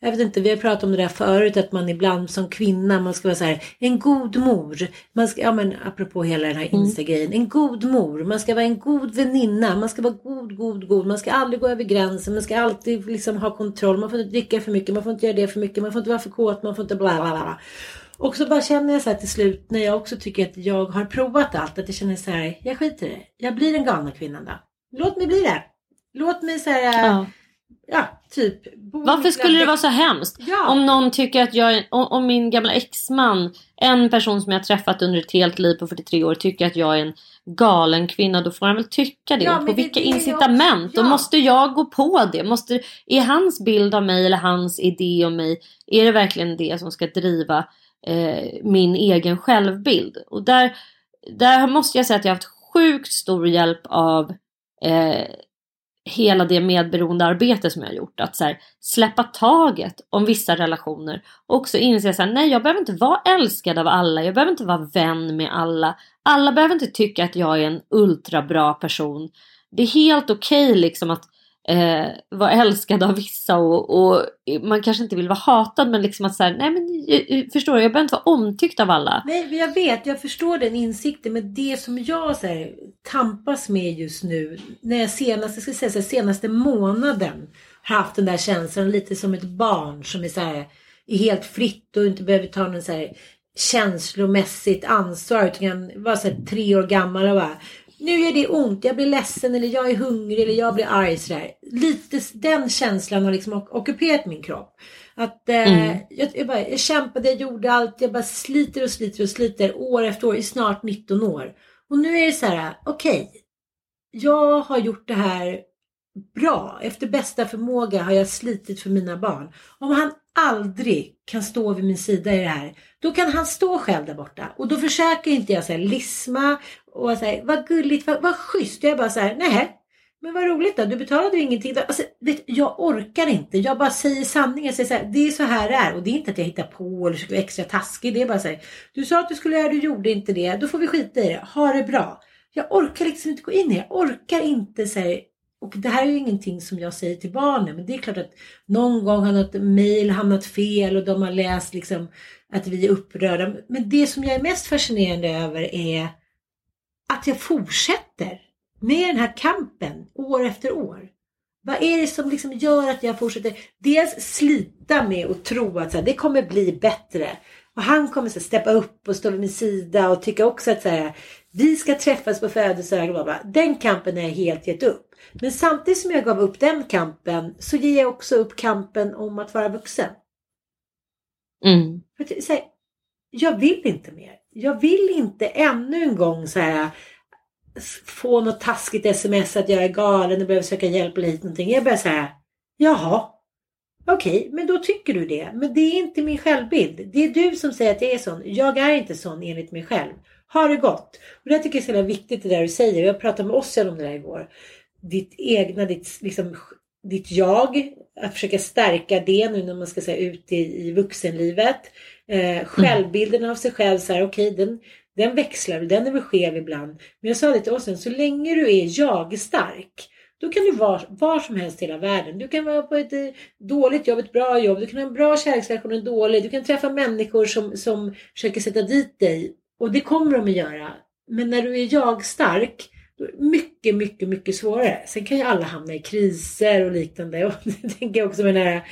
C: Jag vet inte, vi har pratat om det där förut att man ibland som kvinna, man ska vara så här, en god mor. Man ska, ja men apropå hela den här Insta-grejen, en god mor. Man ska vara en god väninna, man ska vara god, god, god. Man ska aldrig gå över gränsen, man ska alltid liksom ha kontroll. Man får inte dricka för mycket, man får inte göra det för mycket, man får inte vara för kåt, man får inte bla bla bla. Och så bara känner jag så här till slut när jag också tycker att jag har provat allt. Att jag känner så här, jag skiter i det. Jag blir den galna kvinnan då. Låt mig bli det. Låt mig så här, ja,
D: Ja.
C: typ.
D: Varför skulle det vara så hemskt?
C: Ja.
D: Om någon tycker att jag, om, min gamla exman, en person som jag träffat under ett helt liv på 43 år, tycker att jag är en galen kvinna, då får han väl tycka det.
C: Ja,
D: på
C: det
D: vilka
C: det jag-
D: incitament? Då
C: ja.
D: måste jag gå på det. Måste, är hans bild av mig eller hans idé om mig, är det verkligen det som ska driva eh, min egen självbild? Och där, där måste jag säga att jag har haft sjukt stor hjälp av eh, hela det medberoendearbete som jag har gjort. Att så här, släppa taget om vissa relationer. Och också inse att nej jag behöver inte vara älskad av alla. Jag behöver inte vara vän med alla. Alla behöver inte tycka att jag är en ultrabra person. Det är helt okej liksom att eh, vara älskad av vissa och, och man kanske inte vill vara hatad men liksom att så här, nej men jag- förstår du, jag behöver inte vara omtyckt av alla.
C: Nej, men jag vet, jag förstår den insikten. Men det som jag så här, tampas med just nu, när jag senaste, ska säga så här, senaste månaden har haft den där känslan lite som ett barn som är så här, är helt fritt och inte behöver ta någon så här känslomässigt ansvar utan kan vara så här, tre år gammal och bara nu gör det ont, jag blir ledsen eller jag är hungrig eller jag blir arg sådär. Lite den känslan har liksom ockuperat min kropp. Att eh, jag, jag, bara, jag kämpade, jag gjorde allt, jag bara sliter och sliter och sliter år efter år i snart 19 år. Och nu är det så här, okej. jag har gjort det här bra. Efter bästa förmåga har jag slitit för mina barn. Om han aldrig kan stå vid min sida i det här, då kan han stå själv där borta. Och då försöker inte jag säga lisma och säga vad gulligt, vad, vad schysst. Jag bara så här, nej. Men vad roligt då, du betalade ju ingenting. Alltså, vet, jag orkar inte, jag bara säger sanningen. Säger så här, det är så här det är. Och det är inte att jag hittar på eller är vara extra taskig. Det är bara så här, du sa att du skulle göra det, du gjorde inte det. Då får vi skita i det, ha det bra. Jag orkar liksom inte gå in i det. Jag orkar inte så här, och det här är ju ingenting som jag säger till barnen. Men det är klart att någon gång har något mejl hamnat fel och de har läst liksom att vi är upprörda. Men det som jag är mest fascinerande över är att jag fortsätter med den här kampen år efter år. Vad är det som liksom gör att jag fortsätter? Dels slita med och tro att så här, det kommer bli bättre. Och han kommer så här, steppa upp och stå vid min sida och tycka också att så här, vi ska träffas på födelsedagar. Den kampen har jag helt gett upp. Men samtidigt som jag gav upp den kampen så ger jag också upp kampen om att vara vuxen.
D: Mm.
C: För så här, jag vill inte mer. Jag vill inte ännu en gång så här få något taskigt sms att jag är galen och behöver söka hjälp eller hit någonting. Jag börjar säga jaha, okej, men då tycker du det. Men det är inte min självbild. Det är du som säger att jag är sån. Jag är inte sån enligt mig själv. Har det gott. Och det tycker jag är så viktigt det där du säger. Jag pratade med Ossian om det där igår. Ditt egna, ditt, liksom, ditt jag. Att försöka stärka det nu när man ska säga ut i, i vuxenlivet. Eh, självbilden av sig själv, så här, okej, den, den växlar, den är väl skev ibland. Men jag sa det till Ossian, så länge du är jag-stark då kan du vara var som helst i hela världen. Du kan vara på ett eh, dåligt jobb, ett bra jobb. Du kan ha en bra kärleksrelation, en dålig. Du kan träffa människor som, som försöker sätta dit dig. Och det kommer de att göra. Men när du är jag-stark, mycket, mycket, mycket svårare. Sen kan ju alla hamna i kriser och liknande. Och det tänker jag också med den här,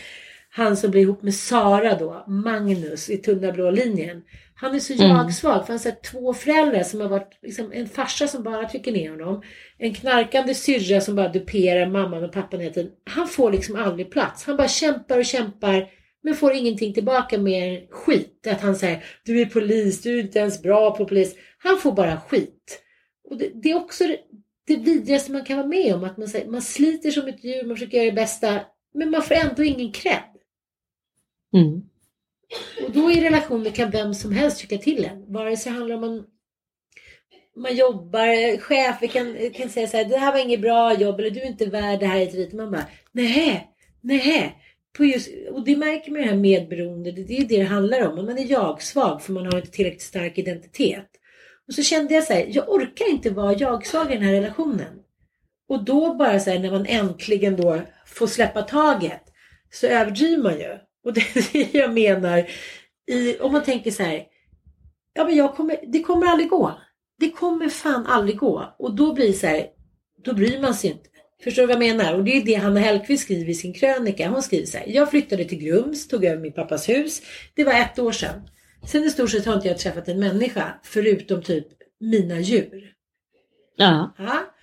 C: han som blir ihop med Sara då, Magnus i tunna blå linjen. Han är så
D: Mm.
C: jag-svag för han har två föräldrar som har varit liksom, en farsa som bara trycker ner honom. En knarkande syrra som bara duperar mamman och pappan hela tiden. Han får liksom aldrig plats. Han bara kämpar och kämpar men får ingenting tillbaka mer skit. Att han säger du är polis, du är inte ens bra på polis. Han får bara skit. Och det, det är också det, det vidrigaste man kan vara med om. Att man, säger, man sliter som ett djur, man försöker göra det bästa. Men man får ändå ingen cred.
D: Mm.
C: Och då i relationer kan vem som helst tycka till en. Vare sig det handlar om man, man jobbar, chefer kan, kan säga så här, det här var inget bra jobb eller du är inte värd det här dit. Man bara, nej, nej. På just, och det märker man ju det här medberoende, det, det är det det handlar om. Man är jag-svag för man har inte tillräckligt stark identitet. Och så kände jag så här, jag orkar inte vara jag-svag i den här relationen. Och då bara så här, när man äntligen då får släppa taget så överdriver man ju. Och det är det jag menar. I, om man tänker så här. Ja men jag kommer, det kommer aldrig gå. Det kommer fan aldrig gå. Och då blir det så här. Då bryr man sig inte. Förstår du vad jag menar? Och det är det Hanna Hellquist skriver i sin krönika. Hon skriver så här. Jag flyttade till Grums, tog över min pappas hus. Det var ett år sedan. Sen i stort sett har inte jag träffat en människa förutom typ mina djur.
D: Ja.
C: Ja.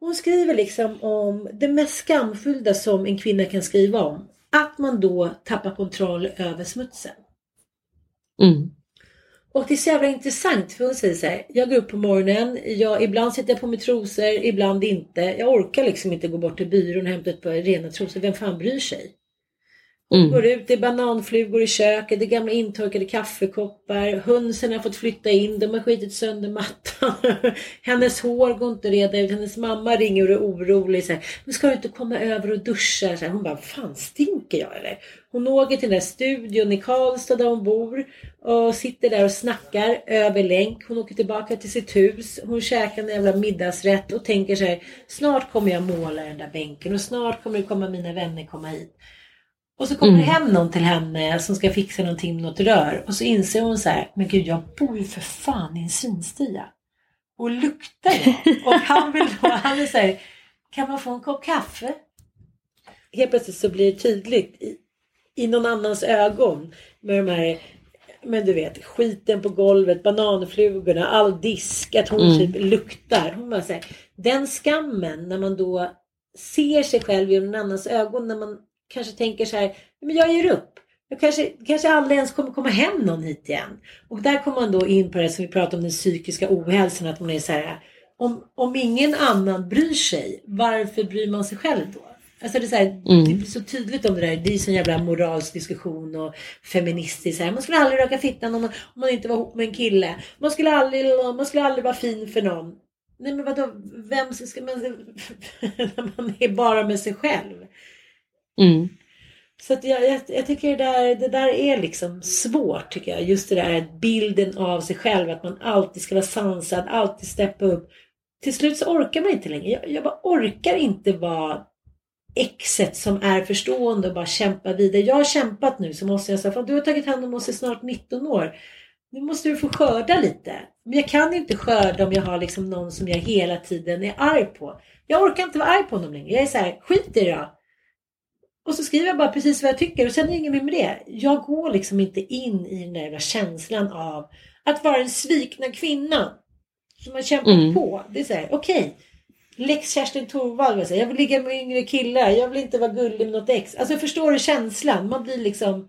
C: Hon skriver liksom om det mest skamfyllda som en kvinna kan skriva om. Att man då tappar kontroll över smutsen.
D: Mm.
C: Och det är så jävla intressant för hon säger så här. Jag går upp på morgonen. Jag, ibland sätter jag på mig trosor, ibland inte. Jag orkar liksom inte gå bort till byrån och hämta ett par rena trosor. Vem fan bryr sig?
D: Mm.
C: går ut, det är bananflugor i köket, det är gamla intorkade kaffekoppar, hönsen har fått flytta in, de har skitit sönder mattan. hennes hår går inte att reda ut, hennes mamma ringer och är orolig. Så här, men ska du inte komma över och duscha? Så här, hon bara, fan stinker jag eller? Hon åker till den där studion i Karlstad där hon bor och sitter där och snackar över länk. Hon åker tillbaka till sitt hus, hon käkar en jävla middagsrätt och tänker så här, snart kommer jag måla den där bänken och snart kommer det komma mina vänner komma hit. Och så kommer det hem någon till henne som ska fixa någonting med något rör. Och så inser hon så här, men gud jag bor ju för fan i en svinstia. Och luktar jag. Och han vill då, han så här, kan man få en kopp kaffe? Helt plötsligt så blir det tydligt i, i någon annans ögon med de här men du vet, skiten på golvet, bananflugorna, all disk, att hon
D: Mm.
C: typ luktar. Hon bara säger, den skammen när man då ser sig själv genom någon annans ögon, när man kanske tänker så här, men jag ger upp. Jag kanske, kanske aldrig ens kommer komma hem någon hit igen. Och där kommer man då in på det som vi pratade om, den psykiska ohälsan, att man är så här, om, om ingen annan bryr sig, varför bryr man sig själv då? Alltså det, är så här,
D: Mm.
C: det blir så tydligt om det där. Det är ju sån jävla moralsk diskussion och feministiskt. Så här. Man skulle aldrig röka fittan om man, om man inte var ihop med en kille. Man skulle aldrig, man skulle aldrig vara fin för någon. Nej men vadå, vem ska man... när man är bara med sig själv.
D: Mm.
C: Så att jag, jag, jag tycker det där, det där är liksom svårt tycker jag. Just det där bilden av sig själv. Att man alltid ska vara sansad, alltid steppa upp. Till slut så orkar man inte längre. Jag, jag bara orkar inte vara exet som är förstående och bara kämpa vidare. Jag har kämpat nu så måste jag säga, fan, du har tagit hand om oss i snart 19 år. Nu måste du få skörda lite. Men jag kan inte skörda om jag har liksom någon som jag hela tiden är arg på. Jag orkar inte vara arg på honom längre. Jag är så här, skit i det då. Och så skriver jag bara precis vad jag tycker och sen är det inget mer med det. Jag går liksom inte in i den där jävla känslan av att vara den svikna kvinnan. Som har kämpat
D: Mm.
C: på. Det är så här, okej. Lex Kerstin Thorvald jag vill ligga med yngre killar, jag vill inte vara gullig med något ex. Alltså förstår du känslan? Man blir liksom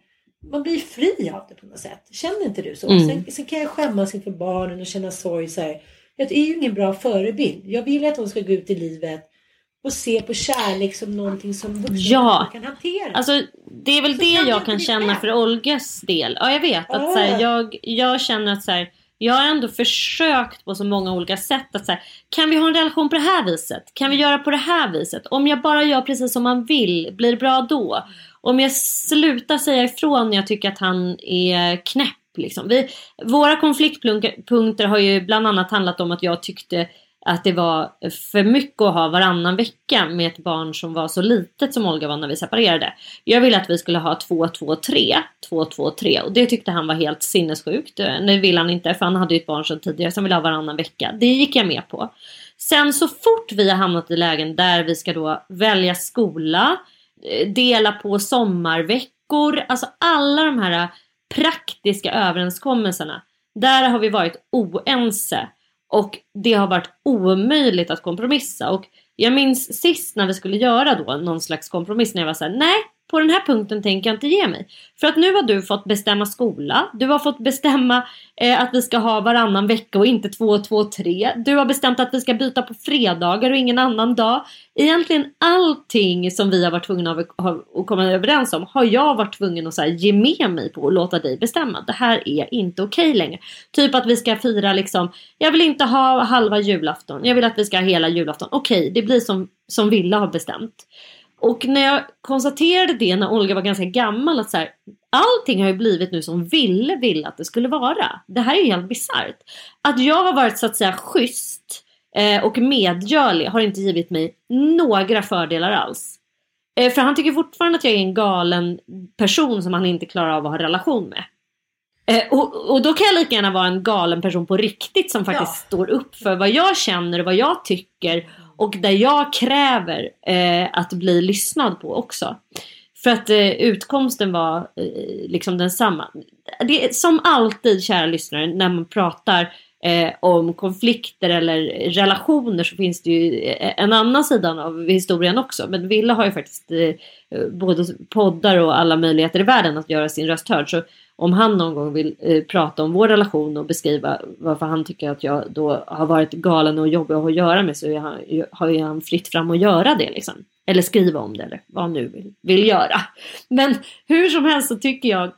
C: man blir fri av det på något sätt. Känner inte du så?
D: Mm.
C: Sen, sen kan jag skämmas inför barnen och känna sorg. Så här. Det är ju ingen bra förebild. Jag vill att hon ska gå ut i livet och se på kärlek som någonting som vuxna
D: Ja.
C: kan hantera.
D: Alltså det är väl
C: Så
D: det jag
C: inte
D: kan känna för Olgas del. Ja jag vet att så här,
C: Ja.
D: jag, jag känner att så här, jag har ändå försökt på så många olika sätt att så här, kan vi ha en relation på det här viset? Kan vi göra på det här viset? Om jag bara gör precis som man vill, blir det bra då? Om jag slutar säga ifrån när jag tycker att han är knäpp. Liksom. Vi, våra konfliktpunkter har ju bland annat handlat om att jag tyckte att det var för mycket att ha varannan vecka med ett barn som var så litet som Olga var när vi separerade. Jag ville att vi skulle ha 2, 2, 3, 2, 2, 3 och det tyckte han var helt sinnessjukt. Det ville han inte för han hade ju ett barn sedan tidigare som ville ha varannan vecka. Det gick jag med på. Sen så fort vi har hamnat i lägen där vi ska då välja skola, eh, dela på sommarveckor, alltså alla de här praktiska överenskommelserna. Där har vi varit oense och det har varit omöjligt att kompromissa. Och jag minns sist när vi skulle göra då någon slags kompromiss när jag var såhär, nej på den här punkten tänker jag inte ge mig. För att nu har du fått bestämma skola, du har fått bestämma eh, att vi ska ha varannan vecka och inte två, två, tre. Du har bestämt att vi ska byta på fredagar och ingen annan dag. Egentligen allting som vi har varit tvungna att, komma överens om har jag varit tvungen att så här, ge med mig på och låta dig bestämma. Det här är inte okej längre. Typ att vi ska fira liksom, jag vill inte ha halva julafton, jag vill att vi ska ha hela julafton. Okej, det blir som, som Villa har bestämt. Och när jag konstaterade det när Olga var ganska gammal att så här, allting har ju blivit nu som Ville ville att det skulle vara. Det här är ju helt bisarrt. Att jag har varit så att säga schysst eh, och medgörlig har inte givit mig några fördelar alls. Eh, för han tycker fortfarande att jag är en galen person som han inte klarar av att ha relation med. Eh, och, och då kan jag lika gärna vara en galen person på riktigt som faktiskt
C: Ja.
D: står upp för vad jag känner och vad jag tycker. Och där jag kräver eh, att bli lyssnad på också. För att eh, utkomsten var eh, liksom densamma. Det är som alltid kära lyssnare när man pratar eh, om konflikter eller relationer så finns det ju eh, en annan sida av historien också. Men Wille har ju faktiskt eh, både poddar och alla möjligheter i världen att göra sin röst hörd. Så om han någon gång vill eh, prata om vår relation och beskriva varför han tycker att jag då har varit galen och jobbig att ha att göra med så är han, har ju han fritt fram att göra det liksom. Eller skriva om det eller vad han nu vill, vill göra. Men hur som helst så tycker jag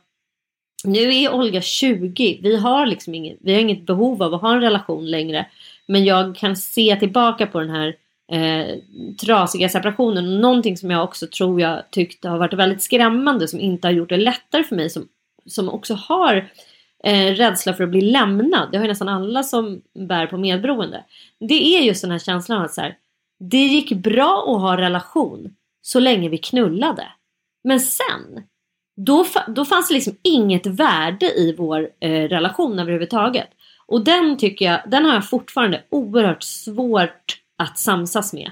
D: nu är Olga 20. Vi har liksom inget, vi har inget behov av att ha en relation längre. Men jag kan se tillbaka på den här eh, trasiga separationen. Någonting som jag också tror jag tyckte har varit väldigt skrämmande som inte har gjort det lättare för mig som, som också har eh, rädsla för att bli lämnad. Det har ju nästan alla som bär på medberoende. Det är just den här känslan att så här, det gick bra att ha relation så länge vi knullade. Men sen, då, då fanns det liksom inget värde i vår eh, relation överhuvudtaget. Och den tycker jag, den har jag fortfarande oerhört svårt att samsas med.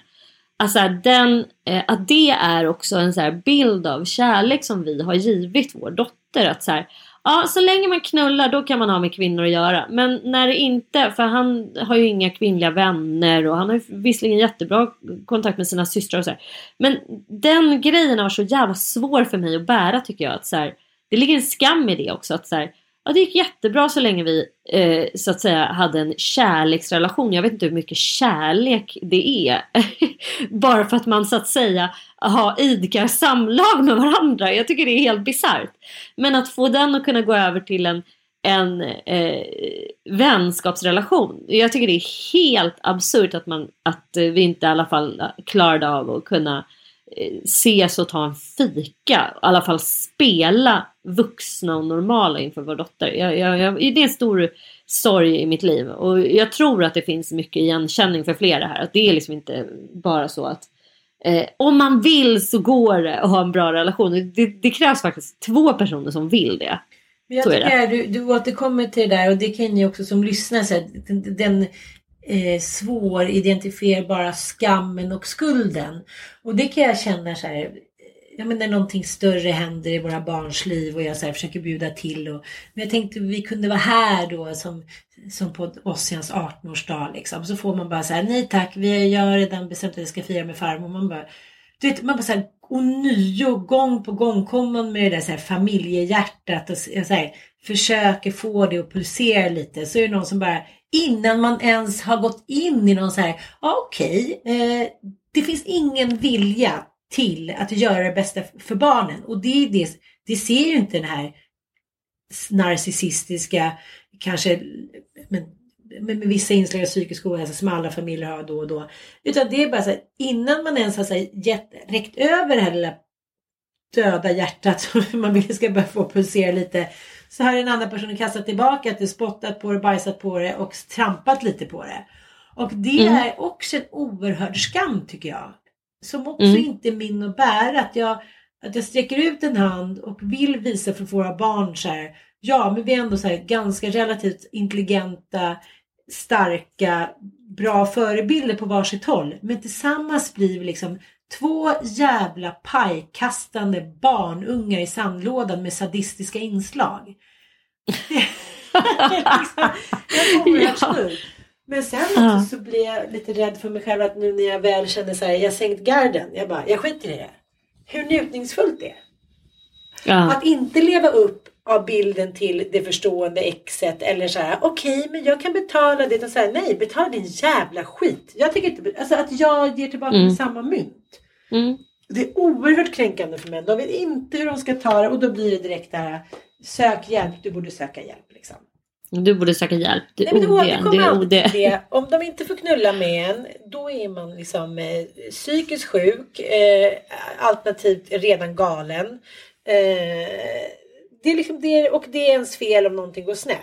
D: Alltså den, eh, att det är också en så här bild av kärlek som vi har givit vår dotter. Att så här, ja så länge man knullar då kan man ha med kvinnor att göra. Men när det inte, för han har ju inga kvinnliga vänner och han har ju visserligen jättebra kontakt med sina systrar och så här. Men den grejen har varit så jävla svår för mig att bära tycker jag. Att så här, det ligger en skam i det också. Att så här, ja, det gick jättebra så länge vi eh, så att säga hade en kärleksrelation. Jag vet inte hur mycket kärlek det är. Bara för att man så att säga har idkar samlag med varandra. Jag tycker det är helt bisarrt. Men att få den att kunna gå över till en, en eh, vänskapsrelation. Jag tycker det är helt absurt att, man, att vi inte i alla fall klarade av att kunna eh, ses och ta en fika. I alla fall spela vuxna och normala inför vår dotter. Jag, jag, jag, det är en stor sorg i mitt liv. Och jag tror att det finns mycket igenkänning för flera här. Att det är liksom inte bara så att eh, om man vill så går det att ha en bra relation. Det, det krävs faktiskt två personer som vill det.
C: Men jag
D: Så är
C: tycker att du, du återkommer till det där och det kan ni också som lyssnar säga. Den, den eh, svåridentifierbara skammen och skulden. Och det kan jag känna så här. Ja, men när någonting större händer i våra barns liv och jag så här försöker bjuda till. Och, men jag tänkte vi kunde vara här då som, som på Ossians 18-årsdag. Liksom. Så får man bara så här, nej tack, vi har redan bestämt att jag ska fira med farmor. Man bara, du vet, man bara så här, ånyo, gång på gång kommer man med det där så här familjehjärtat och så här, försöker få det att pulsera lite. Så är det någon som bara, innan man ens har gått in i någon så här, ja, okej, eh, det finns ingen vilja till att göra det bästa för barnen. Och det, det, det ser ju inte den här narcissistiska, kanske men, med, med vissa inslag av psykisk ohälsa som alla familjer har då och då. Utan det är bara så här, innan man ens har så här, gett, räckt över det här lilla döda hjärtat som man vill ska börja få pulsera lite. Så har en annan person kastat tillbaka att du spottat på det, bajsat på det och trampat lite på det. Och det
D: Mm.
C: är också en oerhörd skam tycker jag. Som också
D: Mm.
C: inte är min att bära. Att jag, att jag sträcker ut en hand och vill visa för våra barn så här. Ja, men vi är ändå så här ganska relativt intelligenta, starka, bra förebilder på varsitt håll. Men tillsammans blir vi liksom två jävla pajkastande barnungar i sandlådan med sadistiska inslag. Liksom, jag oerhört
D: Ja.
C: Men sen
D: Ja.
C: så blir jag lite rädd för mig själv att nu när jag väl känner så här, jag sänkt garden. Jag bara, jag skiter i det. Hur njutningsfullt det är.
D: Ja.
C: Att inte leva upp av bilden till det förstående exet eller så här, okej men jag kan betala det och så här, nej betala din jävla skit. Jag tycker inte, alltså att jag ger tillbaka
D: Mm.
C: samma mynt.
D: Mm.
C: Det är oerhört kränkande för män. De vet inte hur de ska ta det och då blir det direkt det här, sök hjälp, du borde söka hjälp.
D: Du borde söka hjälp. Det
C: Nej,
D: är
C: det
D: OD.
C: återkommer
D: Det är OD.
C: det. Om de inte får knulla med en, då är man liksom eh, psykiskt sjuk, eh, alternativt redan galen. Eh, det är liksom det, och det är ens fel om någonting går snett.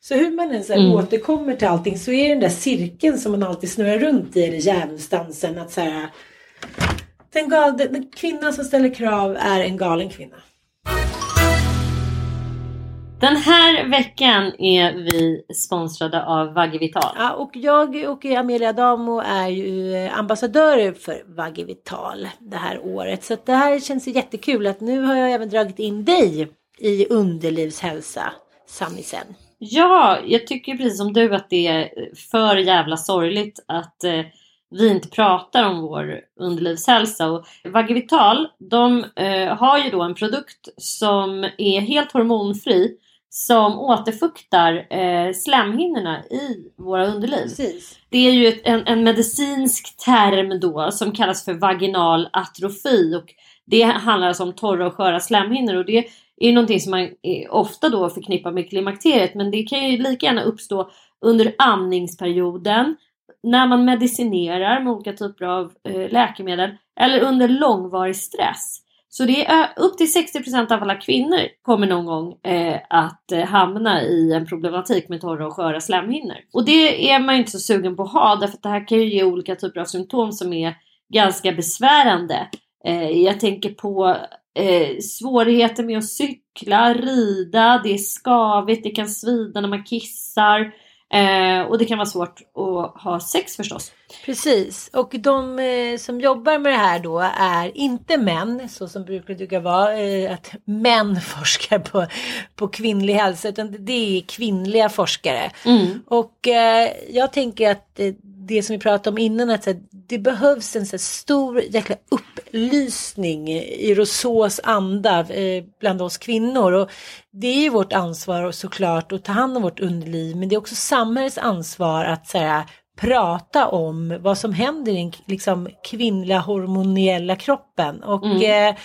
C: Så hur man än så här
D: Mm.
C: återkommer till allting så är det den där cirkeln som man alltid snurrar runt i, eller djävulsdansen. Att så här, Den, gal, den, den kvinnan som ställer krav är en galen kvinna.
D: Den här veckan är vi sponsrade av Vaggevital.
C: Ja, och jag och Amelia Damo är ju eh, ambassadörer för Vaggevital det här året. Så det här känns ju jättekul att nu har jag även dragit in dig i underlivshälsa, Samisen.
D: Ja, jag tycker precis som du att det är för jävla sorgligt att eh, vi inte pratar om vår underlivshälsa. Och Vaggevital, de eh, har ju då en produkt som är helt hormonfri som återfuktar eh, slemhinnorna i våra underliv.
C: Precis.
D: Det är ju ett, en, en medicinsk term då som kallas för vaginal atrofi och det handlar alltså om torra och sköra slemhinnor och det är någonting som man eh, ofta då förknippar med klimakteriet men det kan ju lika gärna uppstå under amningsperioden, när man medicinerar med olika typer av eh, läkemedel eller under långvarig stress. Så det är upp till 60% av alla kvinnor kommer någon gång eh, att eh, hamna i en problematik med torra och sköra slemhinnor. Och det är man ju inte så sugen på att ha därför att det här kan ju ge olika typer av symptom som är ganska besvärande. Eh, jag tänker på eh, svårigheter med att cykla, rida, det är skavigt, det kan svida när man kissar. Eh, och det kan vara svårt att ha sex förstås.
C: Precis, och de eh, som jobbar med det här då är inte män, så som brukar vara, eh, att män forskar på, på kvinnlig hälsa, utan det är kvinnliga forskare.
D: Mm.
C: Och eh, jag tänker att eh, det som vi pratade om innan, att här, det behövs en så här, stor jäkla upplysning i Rousseaus anda eh, bland oss kvinnor. Och det är ju vårt ansvar såklart att ta hand om vårt underliv, men det är också samhällets ansvar att så här, prata om vad som händer i den liksom, kvinnliga hormoniella kroppen. Och
D: Mm.
C: eh,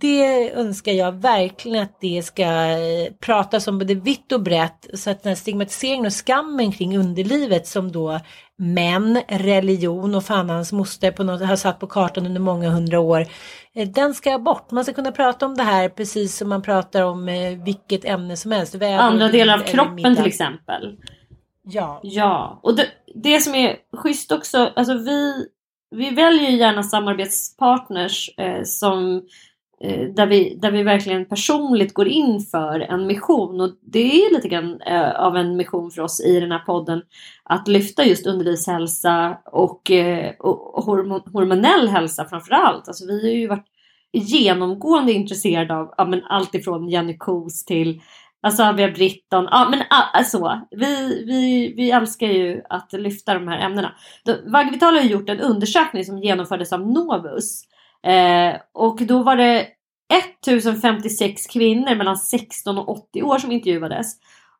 C: det önskar jag verkligen att det ska eh, pratas om både vitt och brett så att den här stigmatiseringen och skammen kring underlivet som då män, religion och fan hans moster på något, har satt på kartan under många hundra år. eh, Den ska bort. Man ska kunna prata om det här precis som man pratar om eh, vilket ämne som helst. väder,
D: Andra delar av kroppen till exempel.
C: Ja.
D: Ja, och det, det som är schysst också, alltså vi, vi väljer gärna samarbetspartners eh, som där, vi, där vi verkligen personligt går in för en mission och det är lite grann eh, av en mission för oss i den här podden att lyfta just underlivshälsa och, eh, och hormon, hormonell hälsa framför allt. Alltså vi har ju varit genomgående intresserade av ja, men allt ifrån Jenny Kos till Alltså Avia Britton, ja men alltså vi, vi, vi älskar ju att lyfta de här ämnena. Vagvital har gjort en undersökning som genomfördes av Novus. Eh, och då var det 1056 kvinnor mellan 16 och 80 år som intervjuades.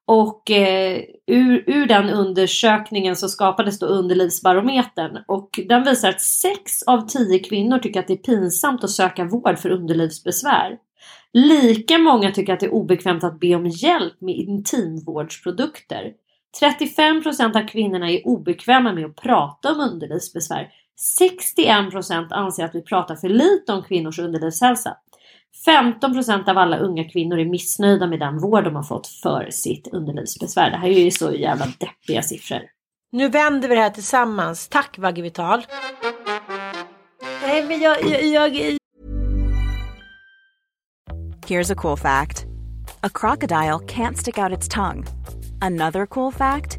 D: Och eh, ur, ur den undersökningen så skapades då underlivsbarometern och den visar att 6 av 10 kvinnor tycker att det är pinsamt att söka vård för underlivsbesvär. Lika många tycker att det är obekvämt att be om hjälp med intimvårdsprodukter. 35% av kvinnorna är obekväma med att prata om underlivsbesvär. 61% anser att vi pratar för lite om kvinnors underlivshälsa. 15% av alla unga kvinnor är missnöjda med den vård de har fått för sitt underlivsbesvär. Det här är ju så jävla deppiga siffror.
C: Nu vänder vi det här tillsammans. Tack Vaggevital. Nej men jag, jag, jag,
E: Here's a cool fact a crocodile can't stick out its tongue. Another cool fact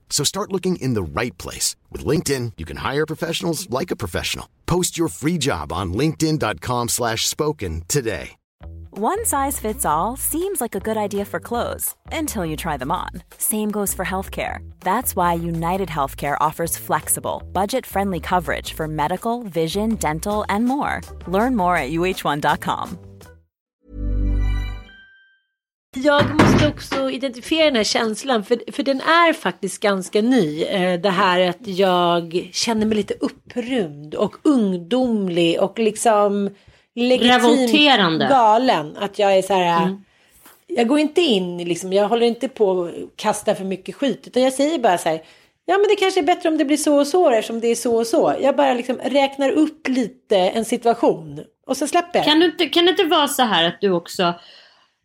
F: So start looking in the right place. With LinkedIn, you can hire professionals like a professional. Post your free job on linkedin.com slash spoken today.
E: One size fits all seems like a good idea for clothes until you try them on. Same goes for healthcare. That's why United Healthcare offers flexible, budget friendly coverage for medical, vision, dental, and more. Learn more at uh1.com.
C: Jag måste också identifiera den här känslan, för, för den är faktiskt ganska ny. Eh, Det här att jag känner mig lite upprymd och ungdomlig och liksom legitimt galen. Att jag är så här, jag går inte in, liksom, jag håller inte på att kasta för mycket skit, utan jag säger bara så här, ja men det kanske är bättre om det blir så och så eftersom det är så och så. Jag bara liksom räknar upp lite en situation och så släpper jag.
D: Kan, du inte, kan det inte vara så här att du också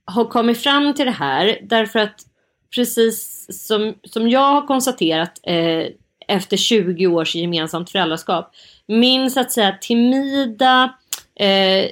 D: har kommit fram till det här därför att precis som, som jag har konstaterat eh, efter 20 års gemensamt föräldraskap min så att säga timida eh,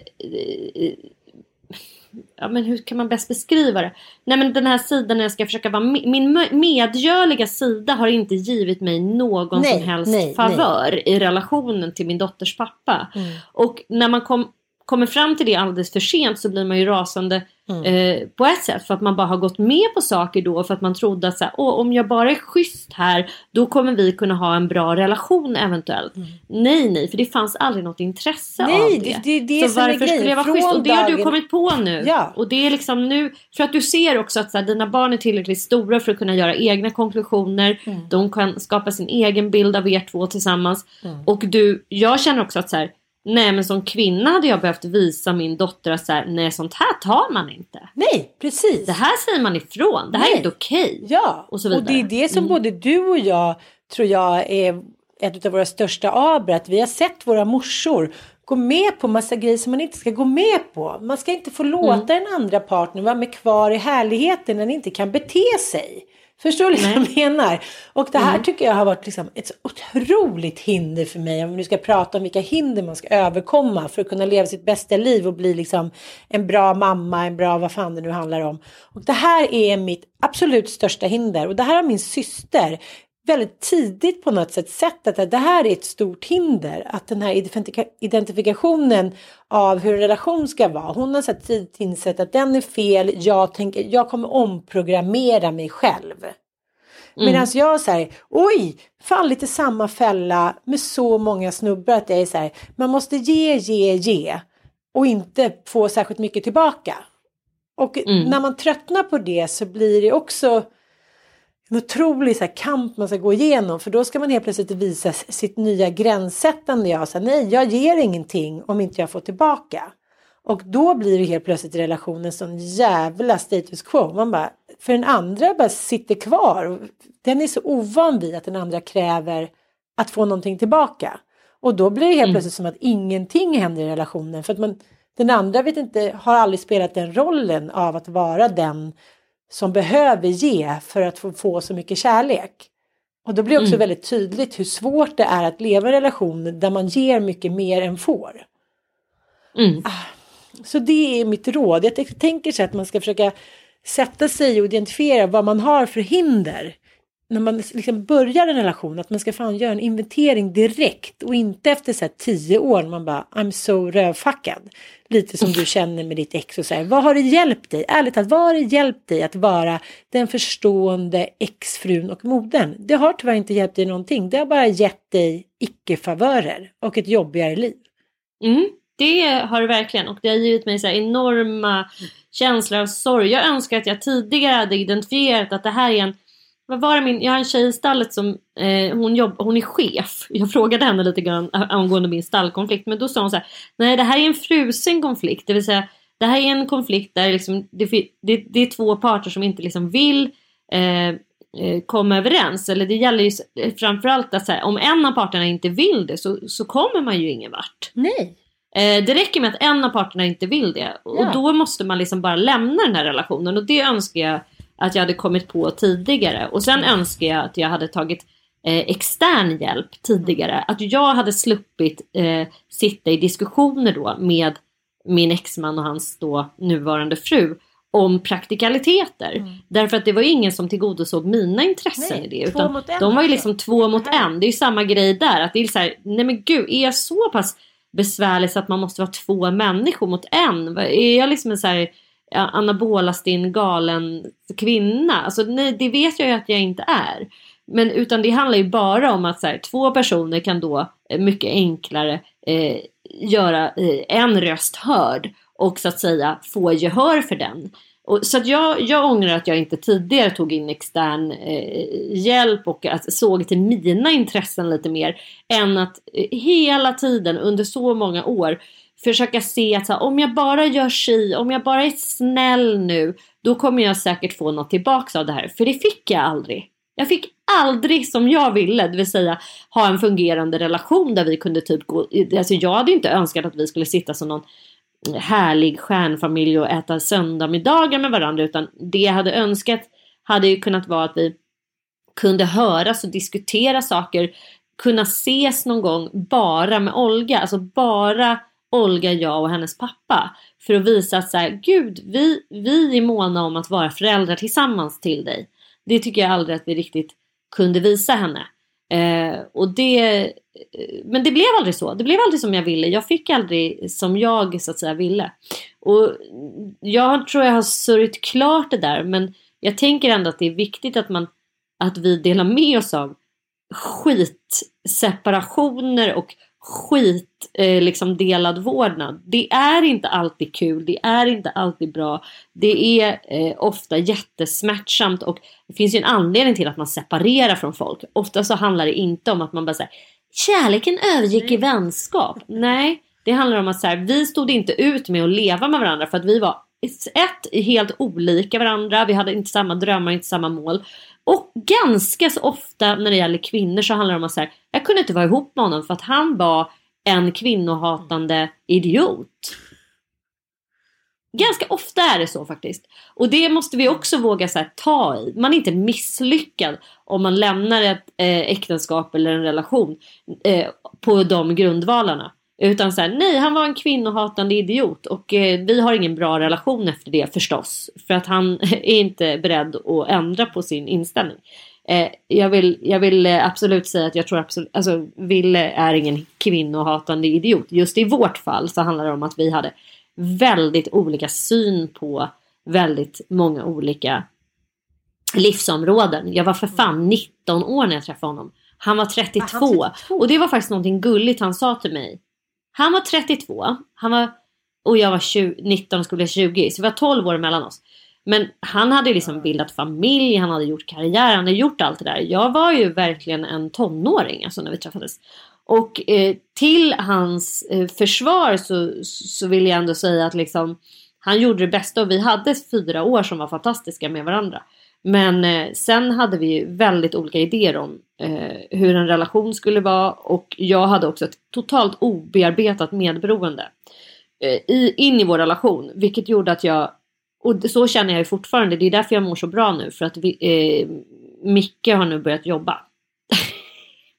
D: ja, men hur kan man bäst beskriva det? Nej men den här sidan när jag ska försöka vara med, min medgörliga sida har inte givit mig någon
C: Nej,
D: som helst
C: nej,
D: favör i relationen till min dotters pappa.
C: Mm.
D: Och när man kom, kommer fram till det alldeles för sent så blir man ju rasande
C: Mm.
D: eh, på ett sätt för att man bara har gått med på saker då för att man trodde att så här, om jag bara är schysst här då kommer vi kunna ha en bra relation eventuellt. Nej nej för det fanns aldrig något intresse
C: Mm. Nej,
D: av det.
C: det- det det
D: så varför skulle jag vara
C: Från
D: schysst? Och det har du kommit på nu.
C: Ja.
D: Och det är liksom nu för att du ser också att så här, dina barn är tillräckligt stora för att kunna göra egna konklusioner.
C: Mm.
D: De kan skapa sin egen bild av er två tillsammans.
C: Mm.
D: Och du, jag känner också att så här, nej men som kvinna hade jag behövt visa min dotter att så här, nej sånt här tar man inte.
C: Nej, precis.
D: Det här säger man ifrån. Det här är
C: Nej.
D: inte okej.
C: Ja,
D: Och så
C: och, det är det som
D: Mm.
C: både du och jag tror jag är ett av våra största aber. Att vi har sett våra morsor gå med på massa grejer som man inte ska gå med på. Man ska inte få låta
D: Mm.
C: den andra partnern vara med kvar i härligheten när den inte kan bete sig. Förstår du vad jag menar? Och det här
D: Mm.
C: tycker jag har varit liksom ett så otroligt hinder för mig. Om vi nu ska prata om vilka hinder man ska överkomma för att kunna leva sitt bästa liv och bli liksom en bra mamma, en bra vad fan det nu handlar om. Och det här är mitt absolut största hinder. Och det här har min syster väldigt tidigt på något sätt sett att det här är ett stort hinder. Att den här identifika- identifikationen av hur en relation ska vara. Hon har här tidigt insett att den är fel. Jag, tänker, jag kommer omprogrammera mig själv. Medan jag säger, oj, fallit i samma fälla med så många snubbar att jag är så här, man måste ge, ge, ge och inte få särskilt mycket tillbaka. Och när man tröttnar på det så blir det också en otrolig så här, kamp man ska gå igenom. För då ska man helt plötsligt visa sitt nya gränssättande. Jag säger nej, jag ger ingenting om inte jag får tillbaka. Och då blir det helt plötsligt i relationen sån jävla status quo. Man bara, för den andra bara sitter kvar. Den är så ovan vid att den andra kräver att få någonting tillbaka. Och då blir det helt plötsligt som att ingenting händer i relationen. För att man, den andra vet inte, har aldrig spelat den rollen av att vara den som behöver ge för att få, få så mycket kärlek. Och då blir det också väldigt tydligt hur svårt det är att leva i en relation där man ger mycket mer än får.
D: Mm.
C: Så det är mitt råd. Jag tänker så att man ska försöka sätta sig och identifiera vad man har för hinder. När man liksom börjar en relation, att man ska fan göra en inventering direkt och inte efter så här tio år när man bara I'm so rövfackad. Lite som du känner med ditt ex och säger vad har det hjälpt dig? Ärligt talat, vad har det hjälpt dig att vara den förstående exfrun och modern? Det har tyvärr inte hjälpt dig någonting. Det har bara gett dig icke-favörer och ett jobbigare liv.
D: Mm, det har det verkligen och det har givit mig så här enorma känslor av sorg. Jag önskar att jag tidigare hade identifierat att det här är en vad var det min, jag har en tjej i stallet som eh, hon, jobb, hon är chef. Jag frågade henne lite grann angående min stallkonflikt men då sa hon så här Nej det här är en frusen konflikt. Det vill säga det här är en konflikt där liksom, det, det, det är två parter som inte liksom vill eh, eh, komma överens. Eller det gäller ju framförallt att så här, om en av parterna inte vill det så, så kommer man ju ingen vart.
C: Nej.
D: Eh, det räcker med att en av parterna inte vill det. Och
C: Ja.
D: då måste man liksom bara lämna den här relationen. Och det önskar jag att jag hade kommit på tidigare. Och sen önskar jag att jag hade tagit eh, extern hjälp tidigare. Att jag hade sluppit eh, sitta i diskussioner då med min exman och hans då nuvarande fru om praktikaliteter.
C: Mm.
D: Därför att det var ju ingen som tillgodosåg mina intressen
C: Nej,
D: i det. Utan de var ju liksom två mot
C: här-
D: en. Det är ju samma grej där. Att det är så här, nej men gud, är jag så pass besvärlig så att man måste vara två människor mot en? Är jag liksom en så här ja, anabolastinn galen kvinna? Alltså nej, det vet jag ju att jag inte är. Men utan det handlar ju bara om att så här, två personer kan då eh, mycket enklare eh, göra eh, en röst hörd och så att säga få gehör för den. Och, så att jag, jag ångrar att jag inte tidigare tog in extern eh, hjälp och att såg till mina intressen lite mer än att eh, hela tiden under så många år försöka se att så här, om jag bara gör si, om jag bara är snäll nu, då kommer jag säkert få något tillbaks av det här. För det fick jag aldrig. Jag fick aldrig som jag ville, det vill säga ha en fungerande relation där vi kunde typ gå, alltså jag hade inte önskat att vi skulle sitta som någon härlig stjärnfamilj och äta söndagsmiddagar med varandra utan det jag hade önskat hade ju kunnat vara att vi kunde höras och diskutera saker, kunna ses någon gång bara med Olga, alltså bara Olga, jag och hennes pappa. För att visa att så här, gud, vi, vi är måna om att vara föräldrar tillsammans till dig. Det tycker jag aldrig att vi riktigt kunde visa henne. Eh, och det, eh, men det blev aldrig så. Det blev aldrig som jag ville. Jag fick aldrig som jag så att säga ville. Och jag tror jag har sörjt klart det där. Men jag tänker ändå att det är viktigt att man att vi delar med oss av skitseparationer och skit eh, liksom delad vårdnad. Det är inte alltid kul, det är inte alltid bra. Det är eh, ofta jättesmärtsamt och det finns ju en anledning till att man separerar från folk. Ofta så handlar det inte om att man bara säger kärleken övergick i vänskap. Nej, det handlar om att så här, vi stod inte ut med att leva med varandra för att vi var ett, helt olika varandra. Vi hade inte samma drömmar, inte samma mål. Och ganska så ofta när det gäller kvinnor så handlar det om att så här, jag kunde inte vara ihop med honom för att han var en kvinnohatande idiot. Ganska ofta är det så faktiskt. Och det måste vi också våga så här, ta i. Man är inte misslyckad om man lämnar ett eh, äktenskap eller en relation eh, på de grundvalarna. Utan så här, nej han var en kvinnohatande idiot och eh, vi har ingen bra relation efter det förstås. För att han är inte beredd att ändra på sin inställning. Eh, jag, vill, jag vill eh, absolut säga att jag tror absolut, alltså Ville är ingen kvinnohatande idiot. Just i vårt fall så handlar det om att vi hade väldigt olika syn på väldigt många olika livsområden. Jag var för fan 19 år när jag träffade honom. Han var 32.
C: Ah, han var 32.
D: Och det var faktiskt någonting gulligt han sa till mig. Han var 32. Han var, och jag var 20, 19 och skulle bli 20. Så det var 12 år mellan oss. Men han hade liksom bildat familj, han hade gjort karriär, han hade gjort allt det där. Jag var ju verkligen en tonåring alltså när vi träffades. Och eh, till hans eh, försvar så, så vill jag ändå säga att liksom, han gjorde det bästa och vi hade fyra år som var fantastiska med varandra. Men eh, sen hade vi ju väldigt olika idéer om eh, hur en relation skulle vara och jag hade också ett totalt obearbetat medberoende eh, i, in i vår relation. Vilket gjorde att jag, och så känner jag ju fortfarande, det är därför jag mår så bra nu för att vi, eh, Micke har nu börjat jobba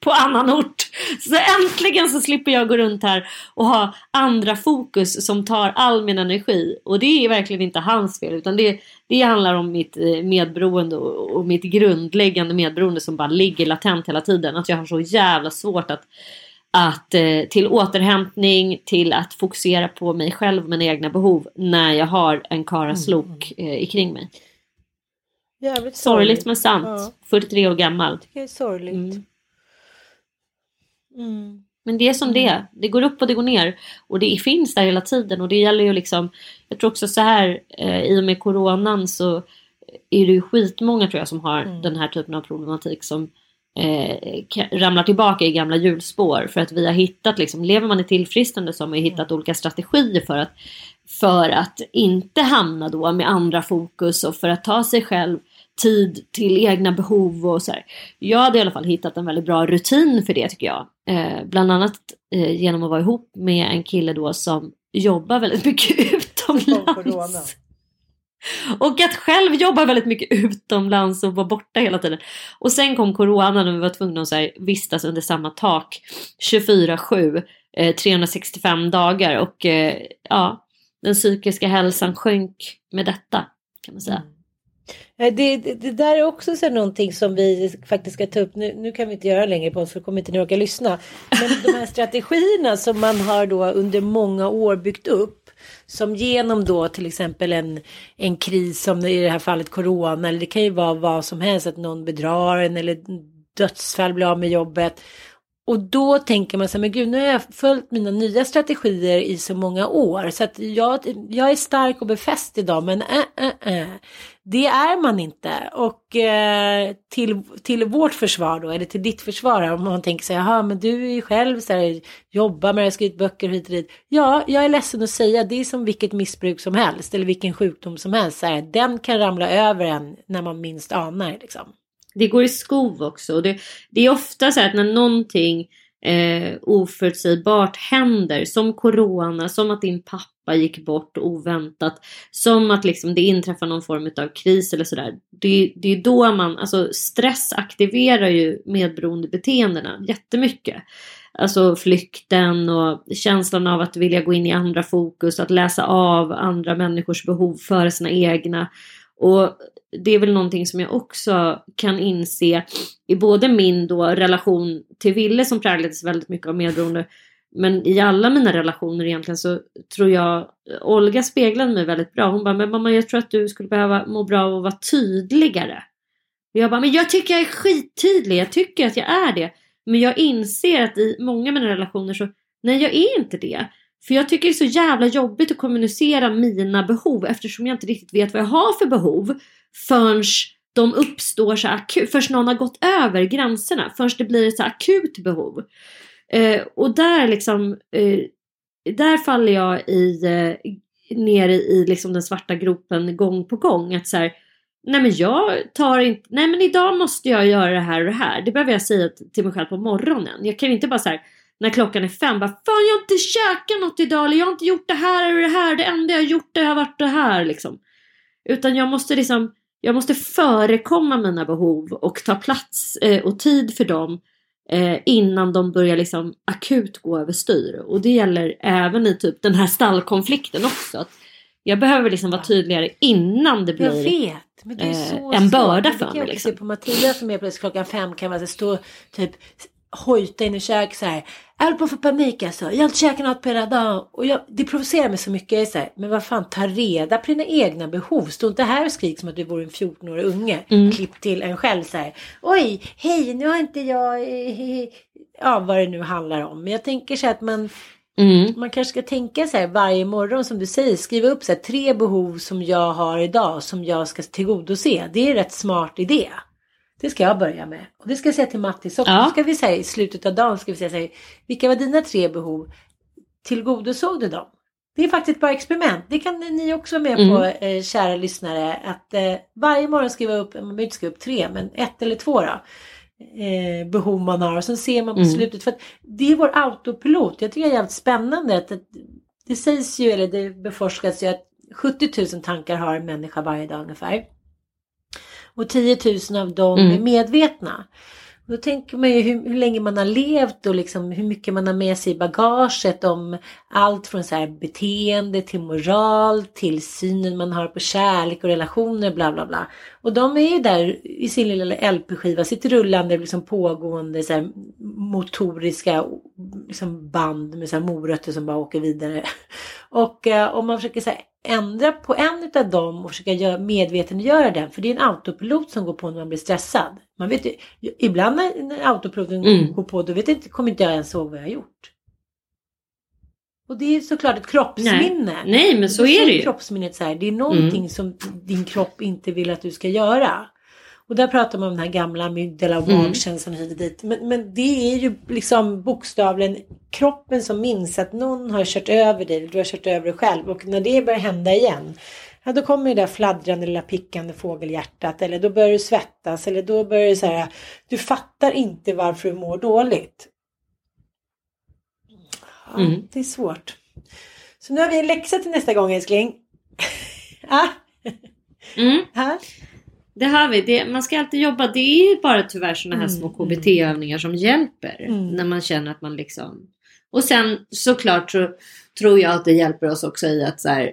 D: på annan ort. Så äntligen så slipper jag gå runt här och ha andra fokus som tar all min energi. Och det är verkligen inte hans fel utan det, det handlar om mitt eh, medberoende och, och mitt grundläggande medberoende som bara ligger latent hela tiden. Att jag har så jävla svårt att, att eh, till återhämtning, till att fokusera på mig själv och mina egna behov när jag har en karaslok eh, ikring mig.
C: Jävligt
D: Sorgligt men sant.
C: Ja.
D: 43 år gammal.
C: Det är sorgligt.
D: Mm.
C: Mm.
D: Men det är som det är. Det går upp och det går ner. Och det finns där hela tiden. Och det gäller ju liksom. Jag tror också så här. Eh, I och med coronan så är det ju skitmånga tror jag som har
C: Mm.
D: den här typen av problematik. Som eh, ramlar tillbaka i gamla hjulspår. För att vi har hittat liksom. Lever man i tillfrisknande så har man hittat olika strategier för att. För att inte hamna då med andra fokus. Och för att ta sig själv tid till egna behov och så här. Jag hade i alla fall hittat en väldigt bra rutin för det tycker jag. Eh, bland annat eh, genom att vara ihop med en kille då som jobbar väldigt mycket utomlands. Och att själv jobba väldigt mycket utomlands och vara borta hela tiden. Och sen kom corona när vi var tvungna att så här, vistas under samma tak 24-7, eh, 365 dagar och eh, ja, den psykiska hälsan sjönk med detta kan man säga.
C: Eh, Det, det, det där är också så någonting som vi faktiskt ska ta upp. Nu, nu kan vi inte göra längre på oss för kommer inte ni orka lyssna. Men de här strategierna som man har då under många år byggt upp. Som genom då till exempel en, en kris som i det här fallet corona. Eller det kan ju vara vad som helst. Att någon bedrar en eller dödsfall blir av med jobbet. Och då tänker man så här, men gud nu har jag följt mina nya strategier i så många år. Så att jag, jag är stark och befäst idag men äh, äh, äh. det är man inte. Och eh, till, till vårt försvar då, eller till ditt försvar, om man tänker så här, jaha men du är ju själv så här, jobbar med det, skrivit böcker hit och dit. Ja, jag är ledsen att säga, det är som vilket missbruk som helst eller vilken sjukdom som helst. Så här, den kan ramla över en när man minst anar liksom.
D: Det går i skov också. Det, det är ofta så att när någonting eh, oförutsägbart händer, som corona, som att din pappa gick bort oväntat, som att liksom det inträffar någon form av kris eller sådär. Det, det är då man, alltså stress aktiverar ju medberoendebeteendena jättemycket. Alltså flykten och känslan av att vilja gå in i andra fokus, att läsa av andra människors behov före sina egna. Och det är väl någonting som jag också kan inse i både min då relation till Ville som präglades väldigt mycket av medberoende men i alla mina relationer egentligen så tror jag Olga speglade mig väldigt bra. Hon bara, men mamma jag tror att du skulle behöva må bra av att vara tydligare. Och jag bara, men jag tycker jag är skittydlig. Jag tycker att jag är det. Men jag inser att i många av mina relationer så, nej jag är inte det. För jag tycker det är så jävla jobbigt att kommunicera mina behov eftersom jag inte riktigt vet vad jag har för behov förrän de uppstår så akut, förrän någon har gått över gränserna, förrän det blir ett så akut behov. Eh, och där liksom, eh, där faller jag i, eh, ner i, i liksom den svarta gropen gång på gång. Att så här, nej men jag tar inte, nej men idag måste jag göra det här och det här. Det behöver jag säga till mig själv på morgonen. Jag kan inte bara så här, när klockan är fem, bara fan jag har inte käkat något idag eller jag har inte gjort det här eller det här. Det enda jag har gjort det har varit det här liksom. Utan jag måste liksom, jag måste förekomma mina behov och ta plats eh, och tid för dem eh, innan de börjar liksom akut gå överstyr. Och det gäller även i typ den här stallkonflikten också. Att jag behöver liksom vara tydligare innan det blir
C: Jag vet. Men det är
D: eh,
C: så
D: en börda för mig. Liksom.
C: på Mattias som är plötsligt klockan fem kan man stå typ hojta in i köket så här. Jag håller på att få panik alltså. Jag har inte käkat något på hela dagen. Och jag, det provocerar mig så mycket. Jag är så här, men vad fan, ta reda på dina egna behov. Stå inte här och skrik som att du vore en 14-årig unge.
D: Mm.
C: Klipp till en själv så här. Oj, hej, nu har inte jag... eh, Ja, vad det nu handlar om. Men jag tänker så här att man...
D: Mm.
C: Man kanske ska tänka så här varje morgon som du säger, skriva upp så här, tre behov som jag har idag som jag ska tillgodose. Det är en rätt smart idé. Det ska jag börja med. Och det ska jag säga till Mattis också.
D: Ja.
C: Ska vi säga i slutet av dagen ska vi säga så här, vilka var dina tre behov? Tillgodosåg du dem? Det är faktiskt ett bra experiment. Det kan ni också vara med
D: Mm.
C: på, eh, kära lyssnare. Att eh, varje morgon skriva upp, man behöver inte skriva upp tre, men ett eller två då. Eh, behov man har och sen ser man på
D: Mm.
C: slutet. För att det är vår autopilot. Jag tycker det är jävligt spännande. Att, att det sägs ju, eller det beforskas ju att 70 000 tankar har en människa varje dag ungefär. Och 10 000 av dem
D: Mm.
C: är medvetna. Då tänker man ju hur, hur länge man har levt och liksom hur mycket man har med sig i bagaget om allt från så här beteende till moral till synen man har på kärlek och relationer bla bla bla. Och de är ju där i sin lilla LP-skiva, sitt rullande liksom pågående så här, motoriska liksom band med så morötter som bara åker vidare. Och eh, om man försöker så ändra på en av dem och försöka göra, medvetengöra den, för det är en autopilot som går på när man blir stressad. Man vet ibland när, när autopiloten
D: Mm.
C: går på, då vet inte, kommer inte jag ens ihåg vad jag har gjort. Och det är såklart ett kroppsminne.
D: Nej, men så
C: Då
D: är det ju.
C: Kroppsminnet så här, det är någonting
D: Mm.
C: som din kropp inte vill att du ska göra. Och där pratar man om den här gamla amygdala och
D: Mm.
C: magkänslan hit och dit. Men, men det är ju liksom bokstavligen kroppen som minns att någon har kört över dig, du har kört över dig själv. Och när det börjar hända igen, ja då kommer det där fladdrande lilla pickande fågelhjärtat. Eller då börjar du svettas, eller då börjar du så här, du fattar inte varför du mår dåligt. Ja,
D: Mm.
C: Det är svårt. Så nu har vi en läxa till nästa gång älskling. ah.
D: Mm. Det har vi. Det, man ska alltid jobba. Det är bara tyvärr sådana här små KBT-övningar som hjälper. När man känner att man liksom... Och sen såklart så tror jag att det hjälper oss också i att så här,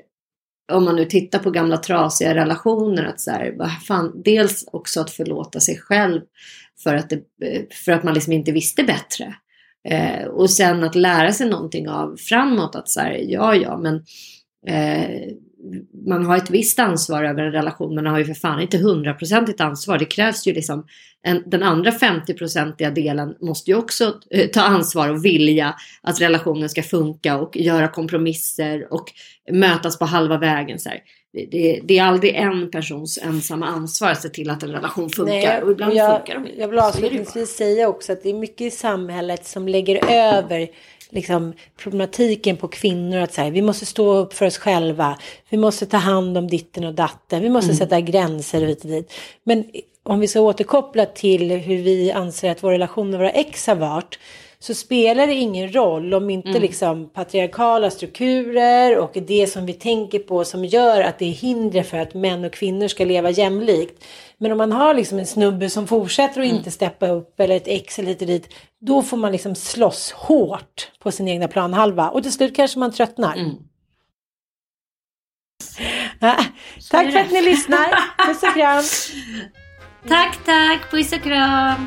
D: om man nu tittar på gamla trasiga relationer, att så här, fan, dels också att förlåta sig själv för att, det, för att man liksom inte visste bättre. Eh, och sen att lära sig någonting av framåt, att så här, ja ja, men eh, man har ett visst ansvar över en relation, men man har ju för fan inte hundraprocentigt ansvar. Det krävs ju liksom, en, den andra 50-procentiga delen måste ju också eh, ta ansvar och vilja att relationen ska funka och göra kompromisser och mötas på halva vägen. Så. Det, det, det är aldrig en persons ensamma ansvar att se till att en relation funkar.
C: Nej,
D: och ibland
C: jag,
D: funkar de inte.
C: Jag vill avslutningsvis säga också att det är mycket i samhället som lägger över liksom, problematiken på kvinnor. Att säga, vi måste stå upp för oss själva. Vi måste ta hand om ditten och datten. Vi måste
D: Mm.
C: sätta gränser och hit och dit. Men om vi ska återkoppla till hur vi anser att vår relation med våra ex har varit. Så spelar det ingen roll om inte
D: Mm.
C: liksom patriarkala strukturer och det som vi tänker på som gör att det är hinder för att män och kvinnor ska leva jämlikt. Men om man har liksom en snubbe som fortsätter att inte steppa upp eller ett ex eller lite dit. Då får man liksom slåss hårt på sin egna planhalva och till slut kanske man tröttnar. Ah, tack för att ni lyssnar. Puss och kram.
D: Tack, tack. Puss och kram.